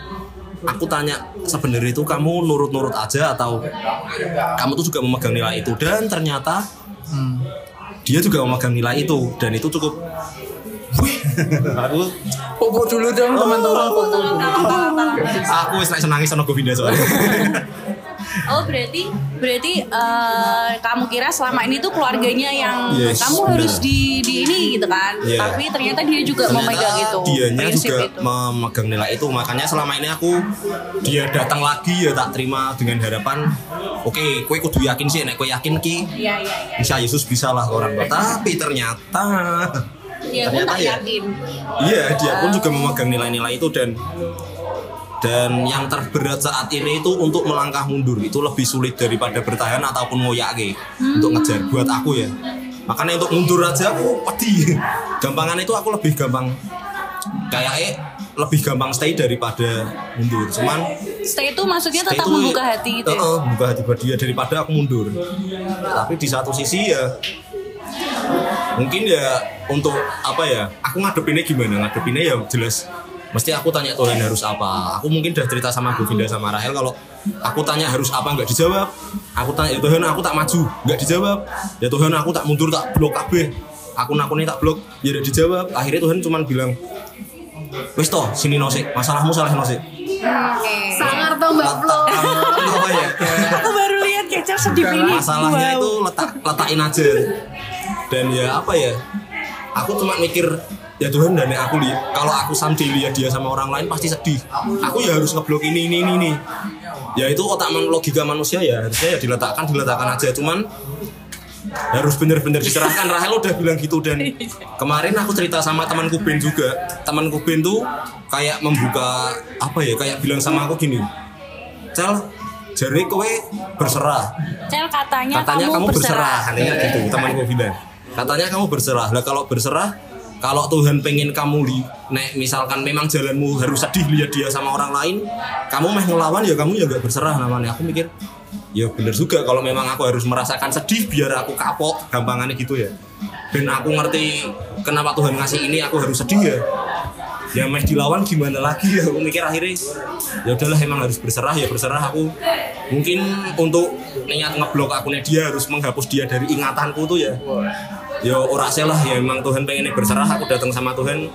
Aku tanya sebenarnya itu kamu nurut-nurut aja atau kamu tuh juga memegang nilai itu dan ternyata dia juga memegang nilai itu dan itu cukup Wih, aku dulu dong teman-teman. Dulu. aku wis nek nangis sama Govinda soalnya. <laughs> Oh berarti berarti eh, kamu kira selama ini tuh keluarganya yang Yes, kamu benar. harus di di ini gitu kan? Iya. Tapi ternyata dia juga memegang itu. dianya juga itu. memegang nilai itu makanya selama ini aku dia datang lagi ya tak terima dengan harapan oke kue kudu yakin sih nek kue yakin ki Iya iya iya. bisa Yesus bisa lah orang tua tapi ternyata Dia pun Ternyata tak ya. yakin. iya dia pun juga memegang nilai-nilai itu dan dan yang terberat saat ini itu untuk melangkah mundur itu lebih sulit daripada bertahan ataupun ngoyake untuk ngejar buat aku ya. Makanya untuk mundur aja aku pedih <laughs> gampangan itu aku lebih gampang kayak eh lebih gampang stay daripada mundur. Cuman Stay itu maksudnya stay tetap itu- membuka hati gitu ya. Heeh, membuka hati buat dia daripada aku mundur. Tapi di satu sisi ya mungkin ya untuk apa ya aku ngadepinnya gimana? Ngadepinnya ya jelas mesti aku tanya Tuhan harus apa? Aku mungkin udah cerita sama Govinda sama Rahel kalau aku tanya harus apa nggak dijawab. Aku tanya ya Tuhan aku tak maju nggak dijawab. Ya Tuhan aku tak mundur tak blok kabeh. Akun-akunnya tak blok ya udah dijawab. Akhirnya Tuhan cuman bilang wis toh sini nosik masalahmu salah nosik Sangar tuh Mbak Flo. apa ya? Aku baru lihat Kecer sedih ini. masalahnya Wow. itu letak letakin aja. Dan ya apa ya? Aku cuma mikir ya Tuhan dan aku lihat kalau aku sampai lihat dia sama orang lain pasti sedih. Aku ya harus ngeblok ini ini ini, ini. ya itu otak man- logika manusia ya harusnya ya diletakkan diletakkan aja. Cuman harus bener-bener diserahkan Rahel udah bilang gitu dan. Kemarin aku cerita sama temanku Ben juga. Temanku Ben tuh kayak membuka apa ya kayak bilang sama aku gini. Cel jari kowe berserah. Cel katanya, katanya kamu, berserah, katanya Iya. gitu temanku bilang. Katanya kamu berserah. Lah kalau berserah kalau Tuhan pengen kamu li, nek misalkan memang jalanmu harus sedih lihat dia sama orang lain kamu meh ngelawan ya kamu ya gak berserah namanya. Aku mikir ya bener juga kalau memang aku harus merasakan sedih biar aku kapok gampangannya gitu ya. Dan aku ngerti kenapa Tuhan ngasih ini aku harus sedih ya. Ya meh dilawan gimana lagi? Ya <laughs> aku mikir akhirnya ya udahlah emang harus berserah ya berserah aku. Mungkin untuk niat ngeblok akunnya dia harus menghapus dia dari ingatanku tuh ya ya ora lah ya emang Tuhan pengen berserah aku datang sama Tuhan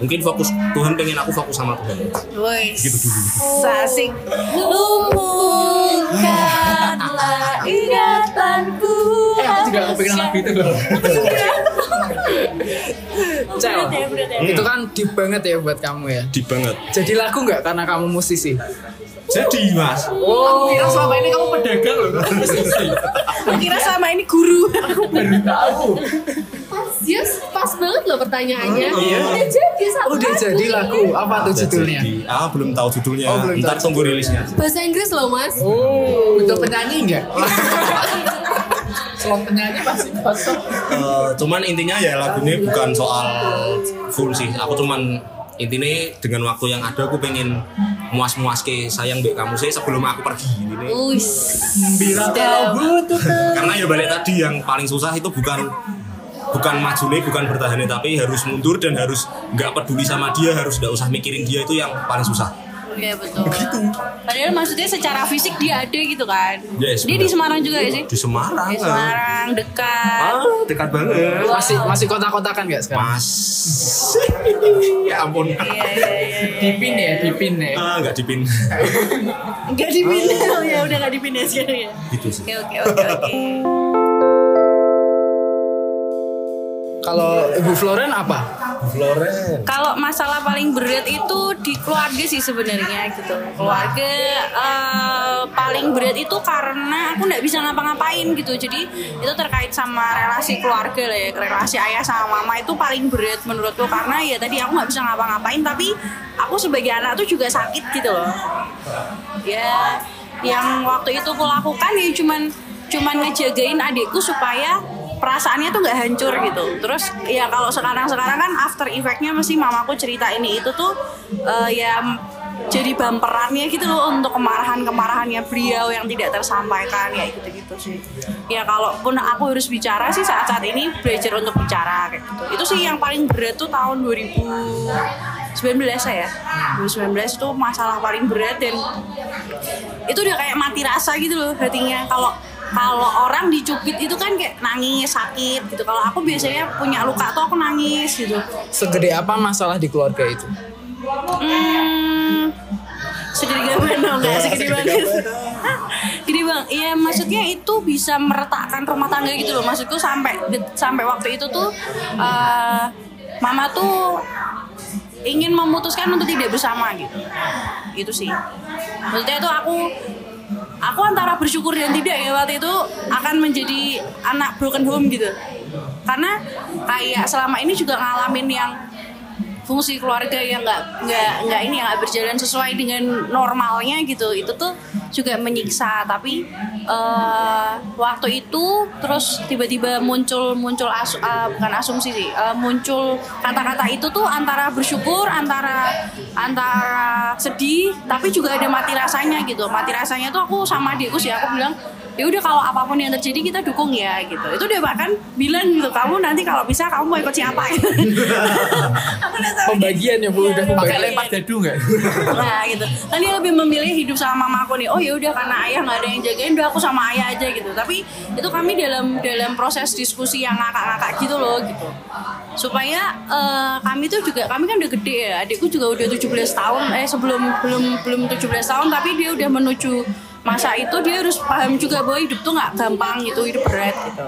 mungkin fokus Tuhan pengen aku fokus sama Tuhan Woi. gitu dulu Sasik. Lumpuhkanlah ingatanku. Eh, aku juga kepengen lagu itu loh. <laughs> Cel, ya, ya. itu kan deep banget ya buat kamu ya. di banget Jadi lagu nggak karena kamu musisi? Jadi mas Aku kira selama ini kamu pedagang loh. <laughs> Aku kira selama ini guru. Baru tahu. Pas, yes, pas banget loh pertanyaannya. Iya. Udah jadi satu Udah jadi lagu, apa tuh judulnya? Jadi, ah belum tahu judulnya Oh, belum ntar tahu tunggu rilisnya Bahasa Inggris loh mas. Oh, Untuk penyanyi enggak? Slot penyanyi pasti kosong. Eh, cuman intinya ya lagu ini bukan soal full sih aku cuman intinya dengan waktu yang ada aku pengen muas-muas ke sayang mbak kamu sih sebelum aku pergi ini Uis. Bila Dalam. kau butuh karena ya balik tadi yang paling susah itu bukan bukan maju nih bukan bertahan nih, tapi harus mundur dan harus nggak peduli sama dia harus nggak usah mikirin dia itu yang paling susah Iya betul. Padahal maksudnya secara fisik dia ada gitu kan. Yes, dia di Semarang juga ya sih? di Semarang Di Semarang dekat. ah dekat banget masih masih kotak-kotakan nggak sekarang? mas <laughs> ya ampun Iya iya iya. iya. dipin ya, dipin ya. ah nggak dipin Enggak dipindah <laughs> ya udah enggak dipindah sekarang ya. gitu sih Oke oke oke oke. Kalau Ibu Floren apa? Floren Kalau masalah paling berat itu di keluarga sih sebenarnya gitu. Keluarga eh, paling berat itu karena aku nggak bisa ngapa-ngapain gitu. Jadi itu terkait sama relasi keluarga lah ya, relasi ayah sama mama itu paling berat menurutku karena ya tadi aku nggak bisa ngapa-ngapain tapi aku sebagai anak tuh juga sakit gitu loh. Ya yang waktu itu aku lakukan ya cuman cuman ngejagain adikku supaya perasaannya tuh nggak hancur gitu. Terus ya kalau sekarang-sekarang kan after effectnya mesti mamaku cerita ini itu tuh eh, ya jadi bumperannya gitu loh untuk kemarahan-kemarahannya beliau yang tidak tersampaikan ya gitu-gitu sih. Ya kalaupun aku harus bicara sih saat-saat ini belajar untuk bicara kayak gitu. Itu sih yang paling berat tuh tahun 2019 saya. 2019 itu masalah paling berat dan itu udah kayak mati rasa gitu loh hatinya kalau kalau orang dicubit itu kan kayak nangis sakit gitu. Kalau aku biasanya punya luka tuh aku nangis gitu. Segede apa masalah di keluarga itu? hmm, segede gaban <laughs> dong nggak segede banget. <laughs> gede bang ya maksudnya itu bisa meretakkan rumah tangga gitu loh. Maksudku sampai sampai waktu itu tuh eh, mama tuh ingin memutuskan untuk tidak bersama gitu. Itu sih. Maksudnya itu aku aku antara bersyukur dan tidak ya waktu itu akan menjadi anak broken home gitu. Karena kayak selama ini juga ngalamin yang fungsi keluarga yang nggak nggak nggak ini yang nggak berjalan sesuai dengan normalnya gitu. Itu tuh juga menyiksa tapi eh, waktu itu terus tiba-tiba muncul muncul asu- eh, bukan asumsi sih eh, muncul kata-kata itu tuh antara bersyukur antara antara sedih tapi juga ada mati rasanya gitu. Mati rasanya tuh aku sama adikku sih aku bilang ya udah kalau apa pun yang terjadi kita dukung ya gitu. Itu dia bahkan bilang gitu kamu nanti kalau bisa kamu mau ikut siapa? Gitu <laughs> aku tahu. Pembagian ya Bu, udah Pakai lempar dadu nggak? nah gitu. Kan dia lebih memilih hidup sama mamaku nih oh ya udah karena ayah nggak ada yang jagain udah aku sama ayah aja gitu. Tapi itu kami dalam dalam proses diskusi yang ngakak-ngakak gitu loh gitu. Supaya eh, kami tuh juga kami kan udah gede ya adikku juga udah 17 tahun eh sebelum belum belum 17 tahun tapi dia udah menuju masa itu dia harus paham juga bahwa hidup tuh nggak gampang gitu hidup berat gitu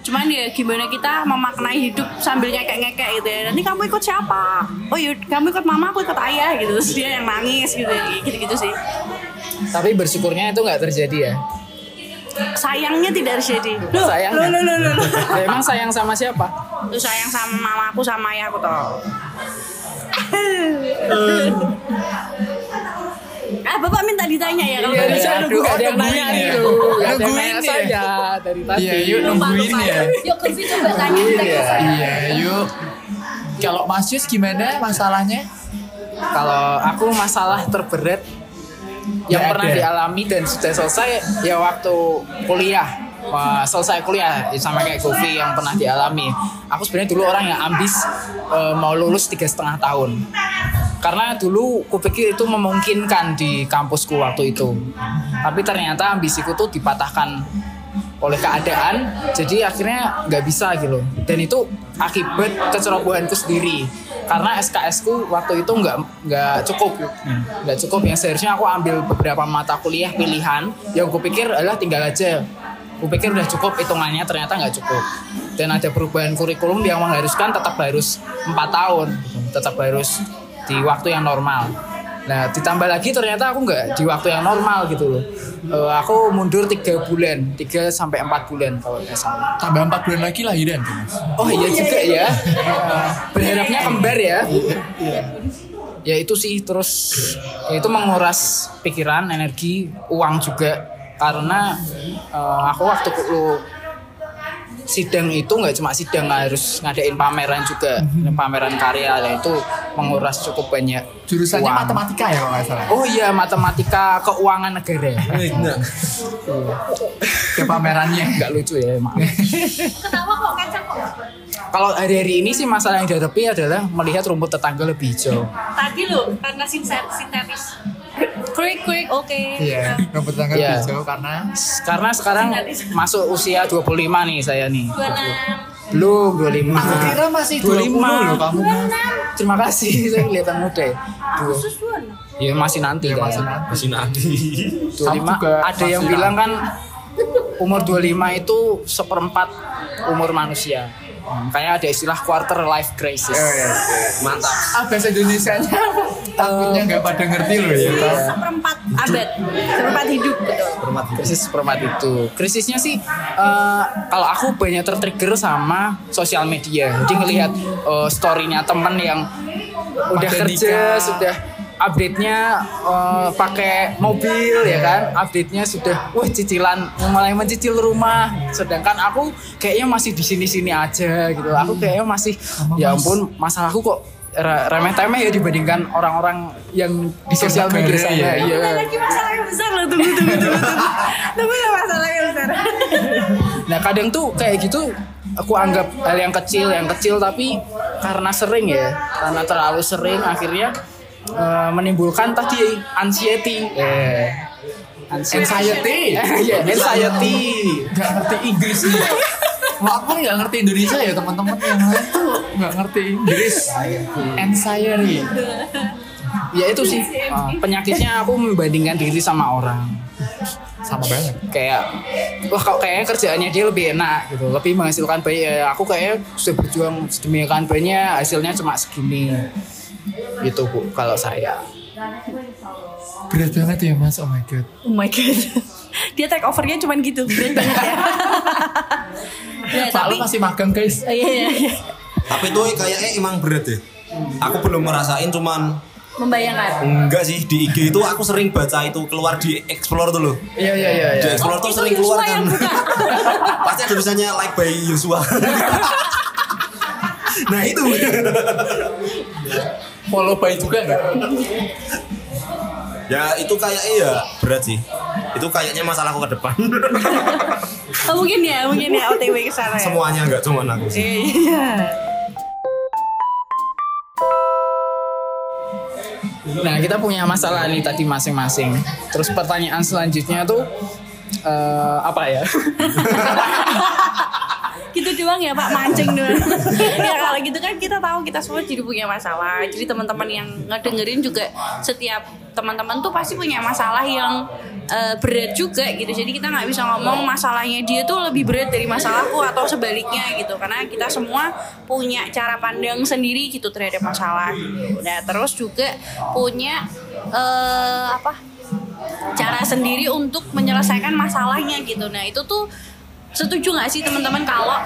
cuman ya gimana kita memaknai hidup sambil ngekek-ngekek gitu ya nanti kamu ikut siapa oh yuk kamu ikut mama aku ikut ayah gitu terus dia yang nangis gitu gitu-gitu sih Tapi bersyukurnya itu nggak terjadi ya. sayangnya tidak terjadi loh Sayangnya. loh, loh, loh, loh. <laughs> Ya, emang sayang sama siapa? Lu sayang sama mamaku sama ayahku toh Ah, Bapak minta ditanya ya kalau Iya, iya, Aduh, aduh, ada yang nanya ya. nih Nungguin ya. saya dari tadi. Iya, yuk nungguin ya. Yuk Kursi coba tanya kita Iya. Iya, yuk. Kalau Mas Yus gimana masalahnya? Kalau aku masalah terberat yang pernah ada. dialami dan sudah selesai ya waktu kuliah. Wah, selesai kuliah ya sama kayak Govi yang pernah dialami. Aku sebenarnya dulu orang yang ambis eh, mau lulus tiga setengah tahun. Karena dulu kupikir itu memungkinkan di kampusku waktu itu. Tapi ternyata ambisiku tuh dipatahkan oleh keadaan jadi akhirnya nggak bisa gitu. Dan itu akibat kecerobohanku sendiri. Karena SKS ku waktu itu nggak nggak cukup. Nggak cukup. Yang seharusnya aku ambil beberapa mata kuliah pilihan yang aku pikir adalah tinggal aja. Aku pikir udah cukup hitungannya ternyata nggak cukup. Dan ada perubahan kurikulum yang mengharuskan tetap harus empat tahun. Tetap harus di waktu yang normal Nah, ditambah lagi ternyata aku nggak di waktu yang normal gitu loh. Eh, aku mundur tiga bulan, 3 sampai empat bulan kalau nggak salah. Tambah 4 bulan lagi lahiran tuh, Mas. Oh iya juga ya. Eh, Berharapnya kembar ya. Ya itu sih terus ya itu menguras pikiran, energi, uang juga karena eh, aku waktu lu sidang itu nggak cuma sidang harus ngadain pameran juga pameran karya ya itu menguras cukup banyak Jurusannya uang. matematika ya kalau nggak salah. Oh iya matematika keuangan negara. Nah, <laughs> Ke pamerannya. Nggak lucu ya maaf. Ketawa kok kacang kok. Kalau hari-hari ini sih masalah yang dihadapi adalah melihat rumput tetangga lebih hijau. Tadi loh karena sintetis. Quick quick oke. Iya, rumput tetangga Iya. hijau karena Karena sekarang masuk usia 25 nih saya nih. Dua enam. Belum 25. Aku kira masih 25 20 loh kamu. Terima kasih <laughs> saya kelihatan muda ya. Dua enam. Ya masih nanti Ya, masih nanti. masih nanti. 25 Kamu juga ada yang masih bilang kan umur 25 itu seperempat umur manusia. Kayak ada istilah quarter life crisis. Oh, iya. Mantap. Ah, bahasa Indonesianya apa? Takutnya nggak pada ngerti loh ya. Iya. Seperempat abad. Seperempat hidup betul. krisis seperempat itu krisisnya sih eh, kalau aku banyak tertrigger sama sosial media jadi ngelihat eh, storynya temen yang udah Pada kerja nikah. sudah update-nya eh, pakai mobil ya kan update-nya sudah wah cicilan mulai mencicil rumah sedangkan aku kayaknya masih di sini-sini aja gitu aku kayaknya masih ya ampun masalahku kok re- remeh-temeh ya dibandingkan orang-orang yang di sosial media negara sana ya. iya lagi masalah yang besar loh. Tunggu tunggu tunggu tunggu. Tunggu ya masalah yang besar. Nah kadang tuh kayak gitu aku anggap hal yang kecil yang kecil tapi karena sering ya karena terlalu sering akhirnya eh, menimbulkan tadi anxiety. Eh, Anxiety. <laughs> Iya, anxiety. Nggak ngerti Inggris nih. Wah, <laughs> aku nggak ngerti Indonesia ya teman-teman yang lain tuh nggak ngerti Inggris. Anxiety. Ya itu sih eh, penyakitnya aku membandingkan diri sama orang. Sama banget. Kayak wah kok kayaknya kerjaannya dia lebih enak gitu, lebih menghasilkan banyak. Ya, aku kayak sudah berjuang sedemikian banyak hasilnya cuma segini. Gitu Bu kalau saya. Berat banget ya mas, oh my god. Oh my god. <laughs> Dia take overnya cuman gitu. Berat banget ya. <laughs> ya Pak tapi lu masih magang guys. Oh, iya iya iya. Tapi tuh kayaknya emang berat ya. aku belum ngerasain cuman Membayangkan. enggak sih di IG itu aku sering baca itu keluar di explore tuh loh Iya iya iya. di iya. explore tuh Itu sering Yusua keluar kan <laughs> pasti ada tulisannya like by Yusua nah itu Follow by juga nggak? ya itu kayaknya ya berat sih itu kayaknya masalahku ke depan <laughs> Oh, mungkin ya, mungkin ya OTW ke sana ya. semuanya enggak cuma aku sih Iya. Nah kita punya masalah nih tadi masing-masing. Terus pertanyaan selanjutnya tuh eh, apa ya? <laughs> gitu doang ya Pak? Mancing doang. <laughs> Ya kalau gitu kan kita tahu kita semua jadi punya masalah. Jadi teman-teman yang ngedengerin juga setiap teman-teman tuh pasti punya masalah yang eh, berat juga gitu. Jadi kita nggak bisa ngomong masalahnya dia tuh lebih berat dari masalahku atau sebaliknya gitu. Karena kita semua punya cara pandang sendiri gitu terhadap masalah. Nah terus juga punya eh, apa? Cara sendiri untuk menyelesaikan masalahnya gitu. Nah itu tuh setuju nggak sih teman-teman kalau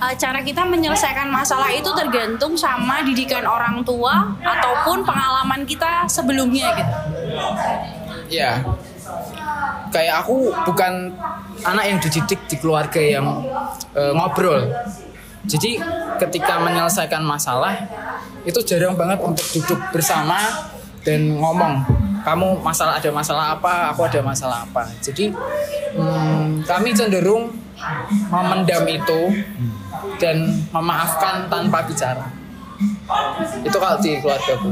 uh, cara kita menyelesaikan masalah itu tergantung sama didikan orang tua ataupun pengalaman kita sebelumnya gitu. Ya, kayak aku bukan anak yang dididik di keluarga yang eh, ngobrol. Jadi ketika menyelesaikan masalah itu jarang banget untuk duduk bersama dan ngomong. Kamu masalah ada masalah apa, aku ada masalah apa. Jadi hmm, kami cenderung memendam itu dan memaafkan tanpa bicara. Itu kalau di keluargaku.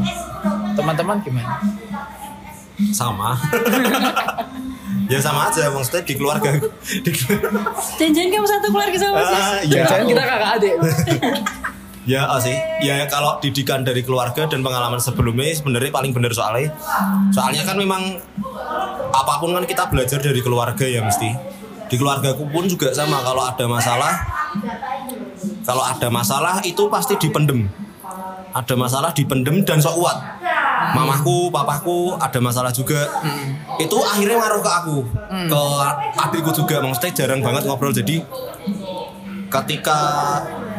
Teman-teman gimana? sama <laughs> ya sama aja maksudnya di keluarga di keluarga Jangan-jangan kamu satu keluarga sama sis? Ah, ya, Jangan kita kakak adik. <laughs> ya ah, sih ya kalau didikan dari keluarga dan pengalaman sebelumnya sebenarnya paling benar soalnya soalnya kan memang apa pun kan kita belajar dari keluarga ya mesti di keluargaku pun juga sama kalau ada masalah kalau ada masalah itu pasti dipendem. Ada masalah dipendem dan sok kuat. Mamaku papaku ada masalah juga. Itu akhirnya ngaruh ke aku. Ke adikku juga maksudnya jarang banget ngobrol. Jadi ketika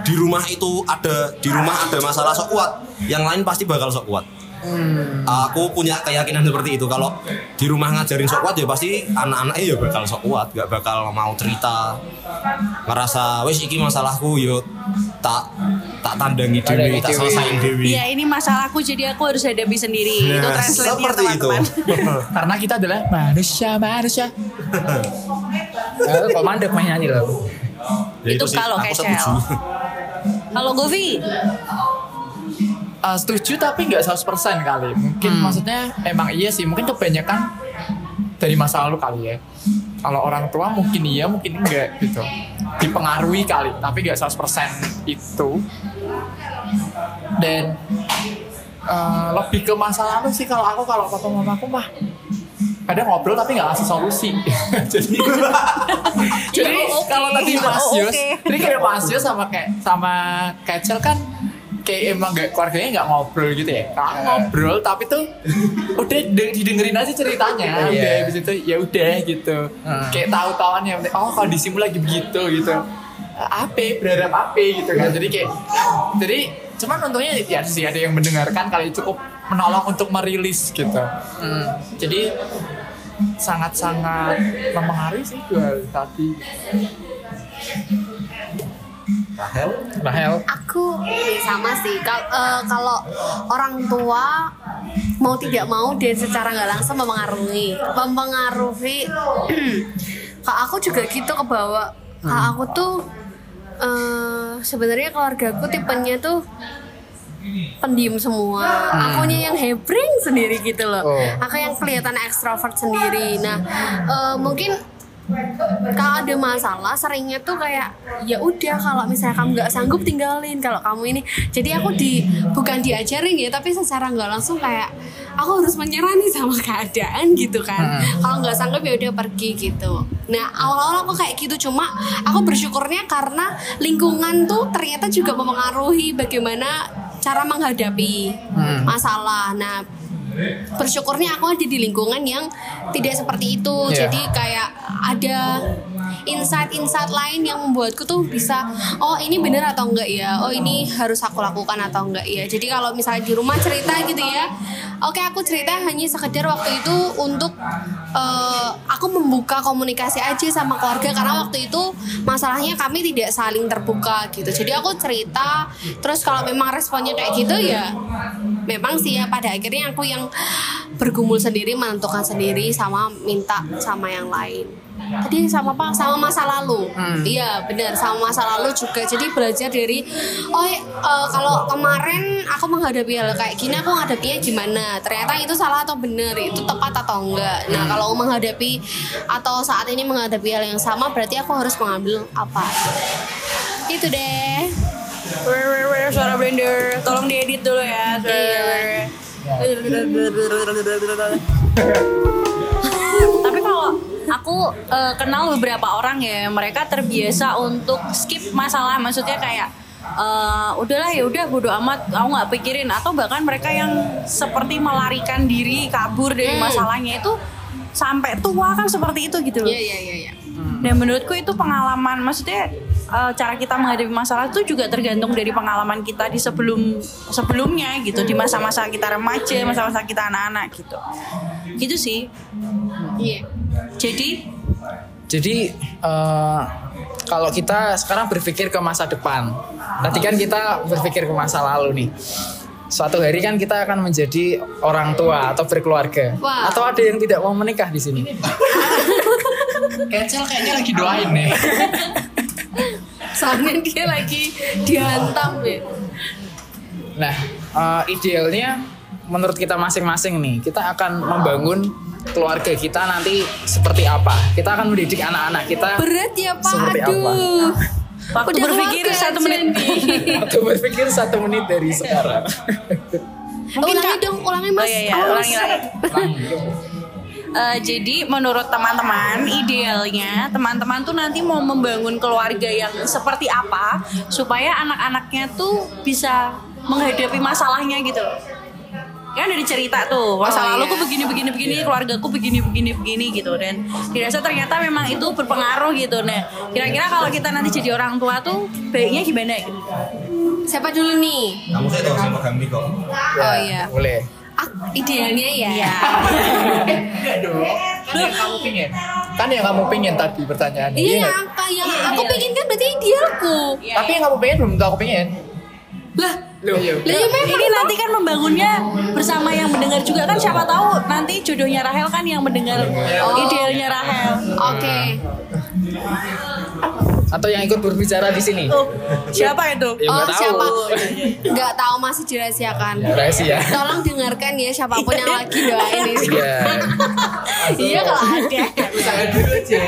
di rumah itu ada di rumah ada masalah sok kuat yang lain pasti bakal sok kuat aku punya keyakinan seperti itu kalau di rumah ngajarin sok kuat ya pasti anak-anaknya ya bakal sok kuat gak bakal mau cerita ngerasa wes iki masalahku yo tak tak tandangi dewi tak dewi. selesain dewi Iya ini masalahku jadi aku harus hadapi sendiri. itu Nah, translate-nya seperti itu. <laughs> Karena kita adalah manusia manusia. Eh, kok mandek main nyanyi loh. Ya Itu sih, kalau setuju. Kalau Govi, Uh, setuju tapi nggak 100% kali. Mungkin maksudnya emang iya sih. Mungkin kebanyakan dari masa lalu kali ya. Kalau orang tua mungkin iya, mungkin enggak gitu. Dipengaruhi kali, tapi nggak 100% itu. Dan uh, lebih ke masa lalu sih kalau aku kalau papa mamaku mah kadang ngobrol tapi nggak ngasih solusi. <laughs> jadi <laughs> jadi oke. kalau tadi Mas Oh, Yus, jadi kayak Mas Yus sama kayak sama Kecel kan kayak emang gak keluarganya nggak ngobrol gitu ya. Kalau ngobrol tapi tuh udah de- didengerin aja ceritanya, Iya. udah habis itu ya udah gitu. Hmm. Kayak tahu-tahuan yang penting, oh kondisimu lagi begitu gitu. Apa berharap apa gitu kan. Jadi kayak jadi cuman untungnya ya sih ada yang mendengarkan kali cukup menolong untuk merilis gitu. Hmm. Jadi sangat-sangat mempengaruhi sih hal tadi. Rahel Rahel. Aku ya sama sih. Kal- eh, kalau orang tua mau tidak mau dia secara nggak langsung mempengaruhi, mempengaruhi. <clears throat> Kak aku juga gitu ke bawah. Kak aku tuh eh sebenarnya keluargaku tipenya tuh pendiam semua. Akunya yang hebring sendiri gitu loh. Oh. Aku yang kelihatan ekstrovert sendiri. Nah, eh, mungkin kalau ada masalah seringnya tuh kayak ya udah kalau misalnya kamu nggak sanggup tinggalin. Kalau kamu ini jadi aku di bukan diajarin ya tapi secara nggak langsung kayak aku harus menyerah nih sama <laughs> keadaan gitu kan. Kalau nggak sanggup ya udah pergi gitu. Nah awal-awal aku kayak gitu cuma aku bersyukurnya karena lingkungan tuh ternyata juga mempengaruhi bagaimana cara menghadapi masalah. Nah bersyukurnya aku ada di lingkungan yang tidak seperti itu. Iya. jadi kayak ada insight-insight lain yang membuatku tuh bisa oh ini bener atau enggak ya? Oh ini harus aku lakukan atau enggak ya? Jadi kalau misalnya di rumah cerita gitu ya oke aku cerita hanya sekedar waktu itu untuk eh, aku membuka komunikasi aja sama keluarga. Karena waktu itu masalahnya kami tidak saling terbuka gitu. Jadi aku cerita terus kalau memang responnya kayak gitu ya memang sih ya pada akhirnya aku yang bergumul sendiri menentukan sendiri sama minta sama yang lain. Tadi sama apa sama masa lalu. Iya benar sama masa lalu juga. Jadi belajar dari oh eh, kalau kemarin aku menghadapi hal kayak gini aku menghadapinya gimana? Ternyata itu salah atau benar? Itu tepat atau enggak? Nah kalau menghadapi atau saat ini menghadapi hal yang sama berarti aku harus mengambil apa? Itu deh suara blender. Tolong diedit dulu ya. Iya. Tapi kalau aku eh, kenal beberapa orang ya, mereka terbiasa untuk skip masalah. Maksudnya kayak eh, udahlah ya udah bodo amat, aku nggak pikirin. Atau bahkan mereka yang seperti melarikan diri kabur dari masalahnya itu sampai tua kan seperti itu gitu loh. iya iya iya Dan menurutku itu pengalaman, maksudnya eh, cara kita menghadapi masalah itu juga tergantung dari pengalaman kita di sebelum sebelumnya gitu, di masa-masa kita remaja, masa-masa kita anak-anak gitu. Gitu sih. iya Jadi Jadi eh, kalau kita sekarang berpikir ke masa depan, tadi kan kita berpikir ke masa lalu nih. Suatu hari kan kita akan menjadi orang tua atau berkeluarga, Wah. atau ada yang tidak mau menikah di sini. <laughs> Kecil kayaknya lagi doain nih. <laughs> soalnya dia lagi dihantam ya Nah, eh, idealnya menurut kita masing-masing nih, kita akan membangun keluarga kita nanti seperti apa. Kita akan mendidik anak-anak kita berat ya pak Seperti apa? aduh waktu Udah berpikir satu menit atau <laughs> berpikir satu menit dari sekarang. Mungkin, ulangi Kak. dong ulangi Oh mas iya, iya, Awas. ulangi Eh, jadi menurut teman-teman idealnya teman-teman tuh nanti mau membangun keluarga yang seperti apa supaya anak-anaknya tuh bisa menghadapi masalahnya gitu loh. Kan dari cerita tuh masa Oh, lalu iya. begini begini begini keluargaku begini begini begini gitu dan dirasa ternyata memang itu berpengaruh gitu nah kira-kira kalau kita nanti jadi orang tua tuh baiknya gimana gitu siapa dulu nih Kamu saya tahu sama kami kok. oh iya Boleh. Ah, idealnya ya. <laughs> Enggak dong. Kan yang kamu pingin. Kan yang kamu pingin tadi pertanyaannya. iya yang apa yang aku pengen kan berarti idealku. Tapi yang kamu pengen belum tentu aku pengen. lah Loh, iya. ya ini nanti kan membangunnya bersama yang mendengar juga. Kan siapa tahu nanti jodohnya Rahel kan yang mendengar idealnya Rahel. Oke Atau yang ikut berbicara di sini. Tuh, siapa itu Ya, oh nggak tahu. siapa nggak tahu masih dirahasiakan Ya, rahasia. tolong dengarkan ya siapa pun yang lagi doain ini Iya. iya kalau ada Usaha dulu aja.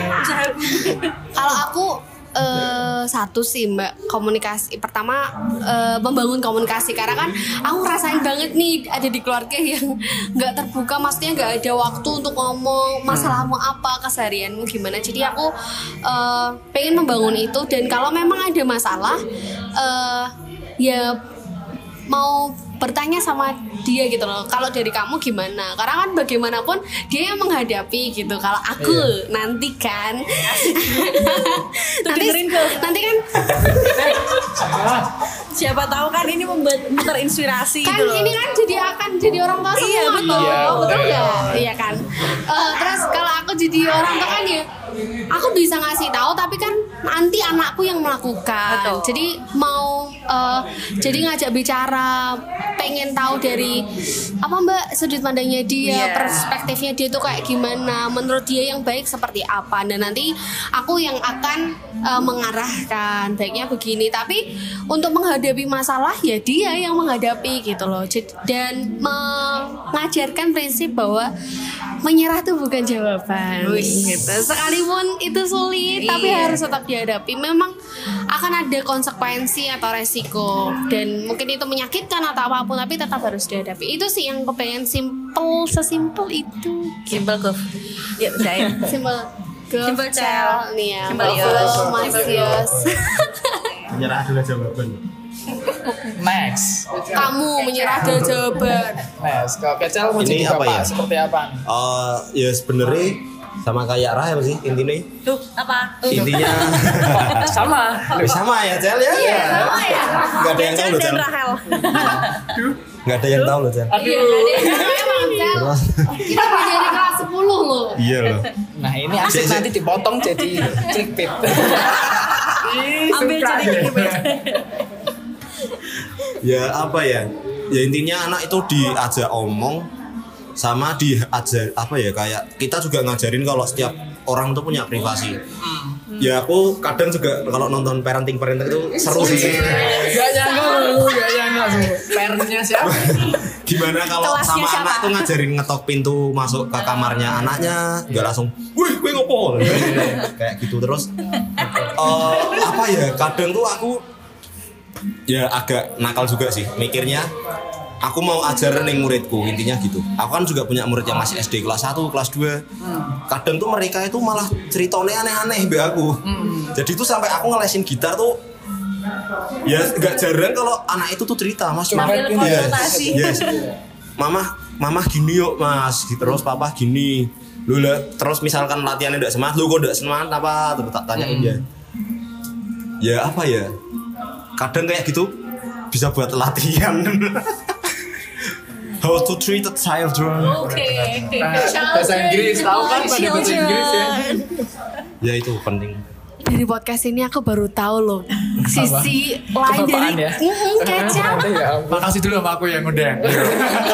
Kalau aku eh, satu sih mbak komunikasi. Pertama eh, membangun komunikasi. Karena kan aku ngerasain banget nih ada di keluarga yang nggak terbuka. Maksudnya nggak ada waktu untuk ngomong masalahmu apa keseharianmu gimana. Jadi aku eh, pengen membangun itu. Dan kalau memang ada masalah eh, ya mau bertanya sama dia gitu loh kalau dari kamu gimana? Karena kan bagaimanapun dia yang menghadapi gitu kalau aku nanti kan. <laughs> Nanti nanti kan <laughs> siapa tahu kan ini membuat terinspirasi kan gitu loh. ini kan jadi akan jadi orang tua semua. Iya, betul. Iya, betul betul. nggak? Iya kan? Eh, terus kalau aku jadi orang tua kan ya aku bisa ngasih tahu tapi kan nanti anakku yang melakukan. Betul. jadi mau eh, jadi ngajak bicara pengen tahu dari apa mbak sudut pandangnya dia Iya. perspektifnya dia tuh kayak gimana menurut dia yang baik seperti apa. Dan nanti aku yang akan eh, mengarahkan baiknya begini. Tapi untuk menghadapi masalah ya dia yang menghadapi gitu loh. Dan mengajarkan prinsip bahwa menyerah tuh bukan jawaban. Gitu sekalipun itu sulit tapi Iya. harus tetap dihadapi memang akan ada konsekuensi atau resiko dan mungkin itu menyakitkan atau apa pun tapi tetap harus dihadapi itu sih yang kepengen simple sesimpel itu simple curve yuk saya <laughs> simple Simple child. nih ya Simple Yos. Mas Simple Yos Menyerah adalah jawaban. Next. kamu menyerah dari jawaban Next. Kalau Kecel mau Ini jadi apa ya? seperti apa? Eh, ya sebenarnya sama kayak Rahel sih intinya Tuh, apa? intinya <laughs> Sama. Sama ya Cel ya Iya, sama ya. Nggak ada yang tahu loh, Cel. Rahel. nggak ada yang tahu loh Cel Iya. Terus? Kita dari kelas 10 loh. iya loh Nah ini asik nanti dipotong jadi clickbait. Ambil jadi gimana? ya apa ya ya intinya anak itu diajak omong sama diajar apa ya kayak kita juga ngajarin kalau setiap orang tuh punya privasi. Ya aku kadang juga kalau nonton parenting parenting itu seru sih. Gak nyangka lu, gak nyangka semua. Parentnya siapa? <laughs> gimana kalau Kelasnya sama siapa? anak tuh ngajarin ngetok pintu masuk ke kamarnya anaknya nggak langsung wih gue ngopo? <laughs> Kayak gitu terus. Eh, apa ya kadang tuh aku ya agak nakal juga sih mikirnya aku mau ajar nih muridku intinya gitu. Aku kan juga punya murid yang masih SD kelas 1 kelas 2 kadang tuh mereka itu malah ceritanya aneh-aneh be aku. Jadi tuh sampai aku ngelesin gitar tuh ya nggak jarang kalau anak itu tuh cerita mas Sambil Yes, yes. mama mama gini yuk mas. Terus papa gini. Lu terus misalkan latihannya udah semangat lu kok udah semangat apa? Terus tak tanyain dia. Ya apa ya? Kadang kayak gitu bisa buat latihan <laughs> how to treat a children Oke. Bahasa Inggris, tahu kan pada bahasa Inggris ya. ya itu penting Dari podcast ini aku baru tahu loh sisi lain dari ya? Mm, <laughs> kecap. ya. Makasih dulu sama aku yang udah.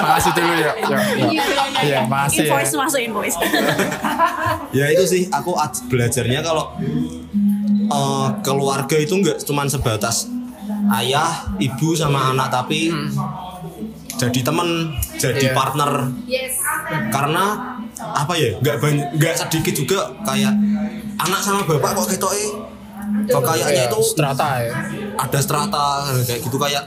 Makasih dulu ya. Ya, ya. Iya, makasih ya. Invoice masuk invoice. <laughs> ya itu sih aku belajarnya kalau eh, keluarga itu nggak cuman sebatas ayah ibu sama anak tapi jadi temen jadi Iya. partner Yes. karena apa ya nggak banyak nggak sedikit juga kayak anak sama bapak kok ketok eh kok kayaknya itu strata ya. ada strata kayak gitu kayak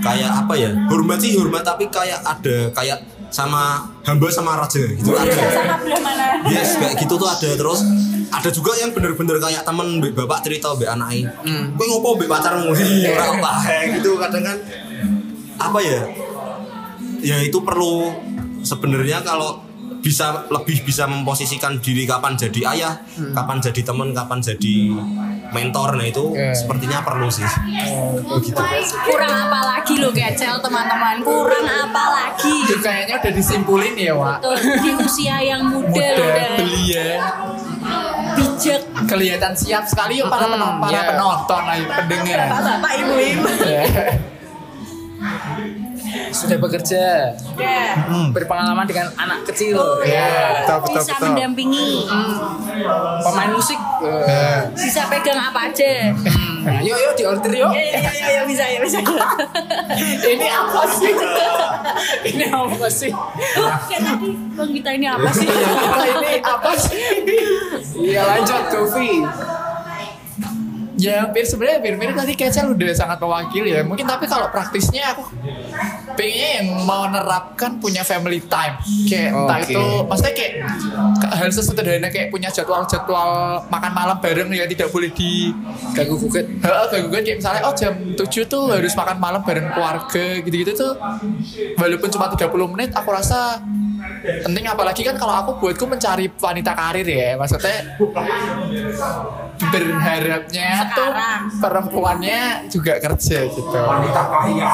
kayak apa ya hormat sih hormat tapi kayak ada kayak sama hamba sama raja gitu ada Sama belah mana? Yes, kayak gitu tuh ada terus ada juga yang bener-bener kayak temen mbak bapak cerita mbak anaknya, hmm. gue ngopo mbak pacarmu ora apa kayak gitu kadang kan apa ya, ya itu perlu sebenarnya kalau bisa lebih bisa memposisikan diri kapan jadi ayah, kapan jadi teman, kapan jadi mentor, nah itu Yeah. sepertinya perlu sih. Oh, gitu. Kurang apa lagi lo Gacel teman-teman? Kurang apa lagi? Itu kayaknya udah disimpulin ya, Wak. Tuh, di usia yang muda, Muda, lo udah belia, bijak. kelihatan siap sekali yuk para, Hmm, penon- para iya. penonton, ayo pendengar. Bapak-bapak, ibu-ibu. Sudah bekerja, Ya. berpengalaman dengan anak kecil, Iya, betul betul Bisa betul. mendampingi, pemain musik. Eh, bisa pegang apa aja. Nah, yuk yuk diorder yuk. Ya, ya, ya, ya, bisa, ya, bisa. <laughs> Ini apa sih? <laughs> Ini apa sih? Oh, kayak tadi Bang kita ini apa <laughs> sih? Ini apa sih? Iya lanjut Govi. Ya hampir sebenarnya hampir mirip tadi Kecel udah sangat mewakili ya. Mungkin tapi kalau praktisnya aku pengennya yang mau menerapkan punya family time. Kayak entah Oke. itu maksudnya kayak hal sesederhana kayak punya jadwal-jadwal makan malam bareng ya tidak boleh di Ganggu gugat. Heeh, kayak gue kayak misalnya oh jam 7 tuh harus makan malam bareng keluarga gitu-gitu tuh walaupun cuma 30 menit aku rasa penting apalagi kan kalau aku buatku mencari wanita karir ya maksudnya berharapnya tuh perempuannya juga kerja gitu wanita kaya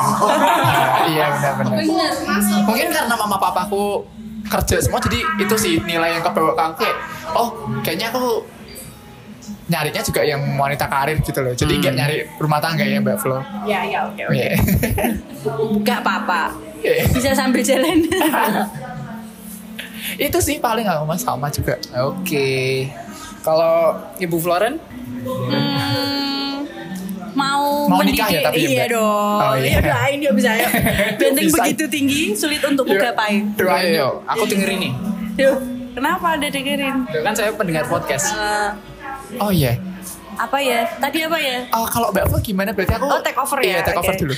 iya benar-benar mungkin karena mama papaku kerja semua jadi itu sih nilai yang kebawa ke aku kayak oh kayaknya aku nyarinya juga yang wanita karir gitu loh jadi nggak nyari rumah tangga ya mbak Flo Ya, ya, oke, oke. Iya. Gak apa-apa. Iya. Bisa sambil jalan. <laughs> itu sih paling mas sama juga. Oke. Kalau Ibu Floren? Hmm, mau, Mau nikah mendidik ya? tapi ya, iya dong. Oh, iya. ya doain ya bisa ya. <laughs> Benteng begitu tinggi sulit untuk Yuk, kugapai doain yuk Aku dengerin nih. Yuk, kenapa ada dengerin? Kan saya pendengar podcast. Eh, oh iya. Apa ya? Tadi apa ya? Oh, kalau mbak Flo gimana? Berarti aku Oh, take over iya ya? take over dulu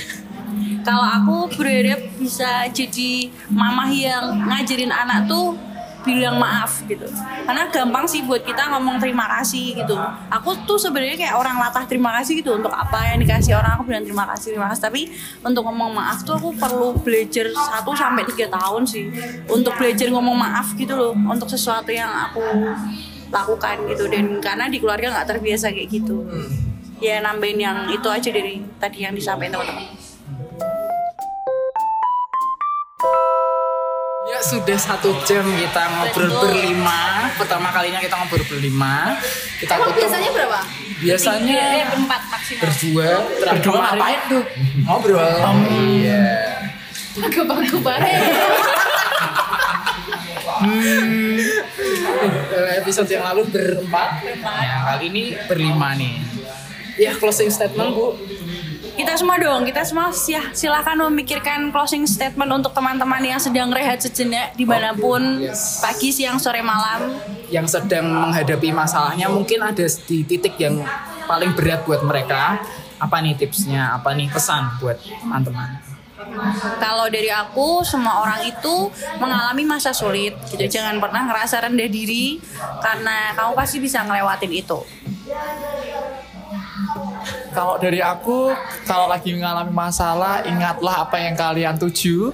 kalau aku berharap bisa jadi mamah yang ngajarin anak tuh bilang maaf gitu. Karena gampang sih buat kita ngomong terima kasih gitu. Aku tuh sebenarnya kayak orang latah terima kasih gitu. Untuk apa yang dikasih orang aku bilang terima kasih terima kasih. Tapi untuk ngomong maaf tuh aku perlu belajar 1 sampai tiga tahun sih. Untuk belajar ngomong maaf gitu loh. Untuk sesuatu yang aku lakukan gitu. Dan karena di keluarga nggak terbiasa kayak gitu. Ya nambahin yang itu aja dari tadi yang disampaikan teman-teman sudah satu jam kita ngobrol berlima. Pertama kalinya kita ngobrol berlima. Kita Emang tutup biasanya berapa? biasanya eh, berempat maksimal berdua. Terakhir Berdua ngapain tuh? Ngobrol. Iya. Bagus <laughs> banget. Eh, Episode yang lalu berempat. Ya, kali ini berlima nih. Ya closing statement bu. Kita semua dong kita semua ya silahkan memikirkan closing statement untuk teman-teman yang sedang rehat sejenak di mana pun yes. pagi siang sore malam yang sedang menghadapi masalahnya mungkin ada di titik yang paling berat buat mereka. Apa nih tipsnya? Apa nih pesan buat teman-teman? kalau dari aku semua orang itu mengalami masa sulit gitu jangan pernah ngerasa rendah diri karena kamu pasti bisa ngelewatin itu Kalau dari aku, kalau lagi mengalami masalah, ingatlah apa yang kalian tuju.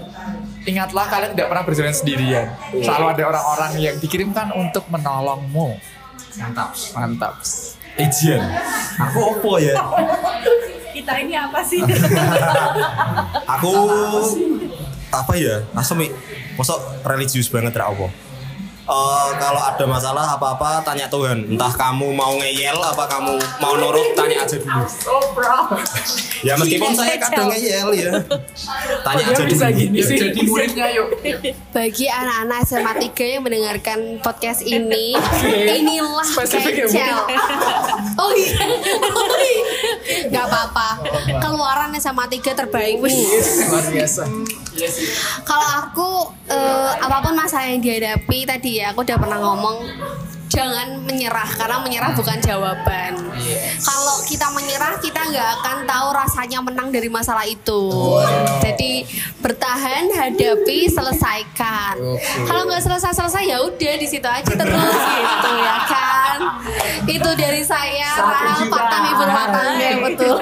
Ingatlah kalian tidak pernah berjalan sendirian. Selalu ada orang-orang yang dikirimkan untuk menolongmu. Mantap, mantap. Ejian. Aku opo ya? <laughs> kita ini apa sih <laughs> Aku apa ya? Asemi. Mosok religius banget ra apa? Eh, kalau ada masalah apa-apa tanya Tuhan. Entah kamu mau ngeyel apa kamu mau nurut tanya aja dulu. Ya meskipun saya kadang ngeyel ya. Tanya aja dulu. Jadi muridnya yuk. Bagi anak-anak SMA 3 yang mendengarkan podcast ini, <laughs> inilah ya. <laughs> Oh iya. Oh iya. Gak apa-apa. Keluaran SMA 3 terbaik. Luar biasa. Kalau aku eh, apa pun masalah yang dihadapi tadi ya, aku udah pernah ngomong jangan menyerah karena menyerah bukan jawaban. Kalau kita menyerah kita nggak akan tahu rasanya menang dari masalah itu. Jadi bertahan, hadapi, selesaikan. Kalau nggak selesai selesai ya udah di situ aja terus gitu ya kan. Itu dari saya Rahel Fatam Ibu rumah tangga betul.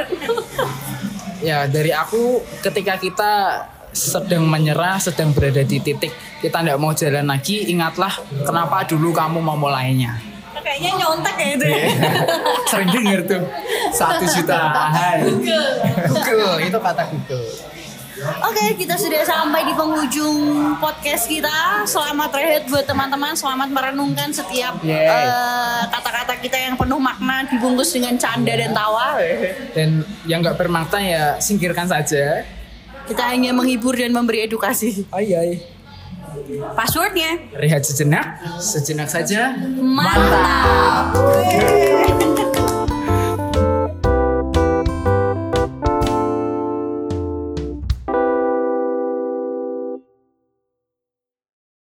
Ya dari aku ketika kita sedang menyerah, sedang berada di titik kita tidak mau jalan lagi, ingatlah kenapa dulu kamu memulainya. kayaknya nyontek ya itu ya. <laughs> Sering dengar tuh satu juta. Hai. Google itu kata Google. Oke, kita sudah sampai di penghujung podcast kita. Selamat rehat buat teman-teman, selamat merenungkan setiap eh, kata-kata kita yang penuh makna dibungkus dengan canda dan tawa. Dan yang nggak bermakna ya singkirkan saja. Kita hanya menghibur dan memberi edukasi. Ay ay. Passwordnya Rehat sejenak, sejenak saja. mantap.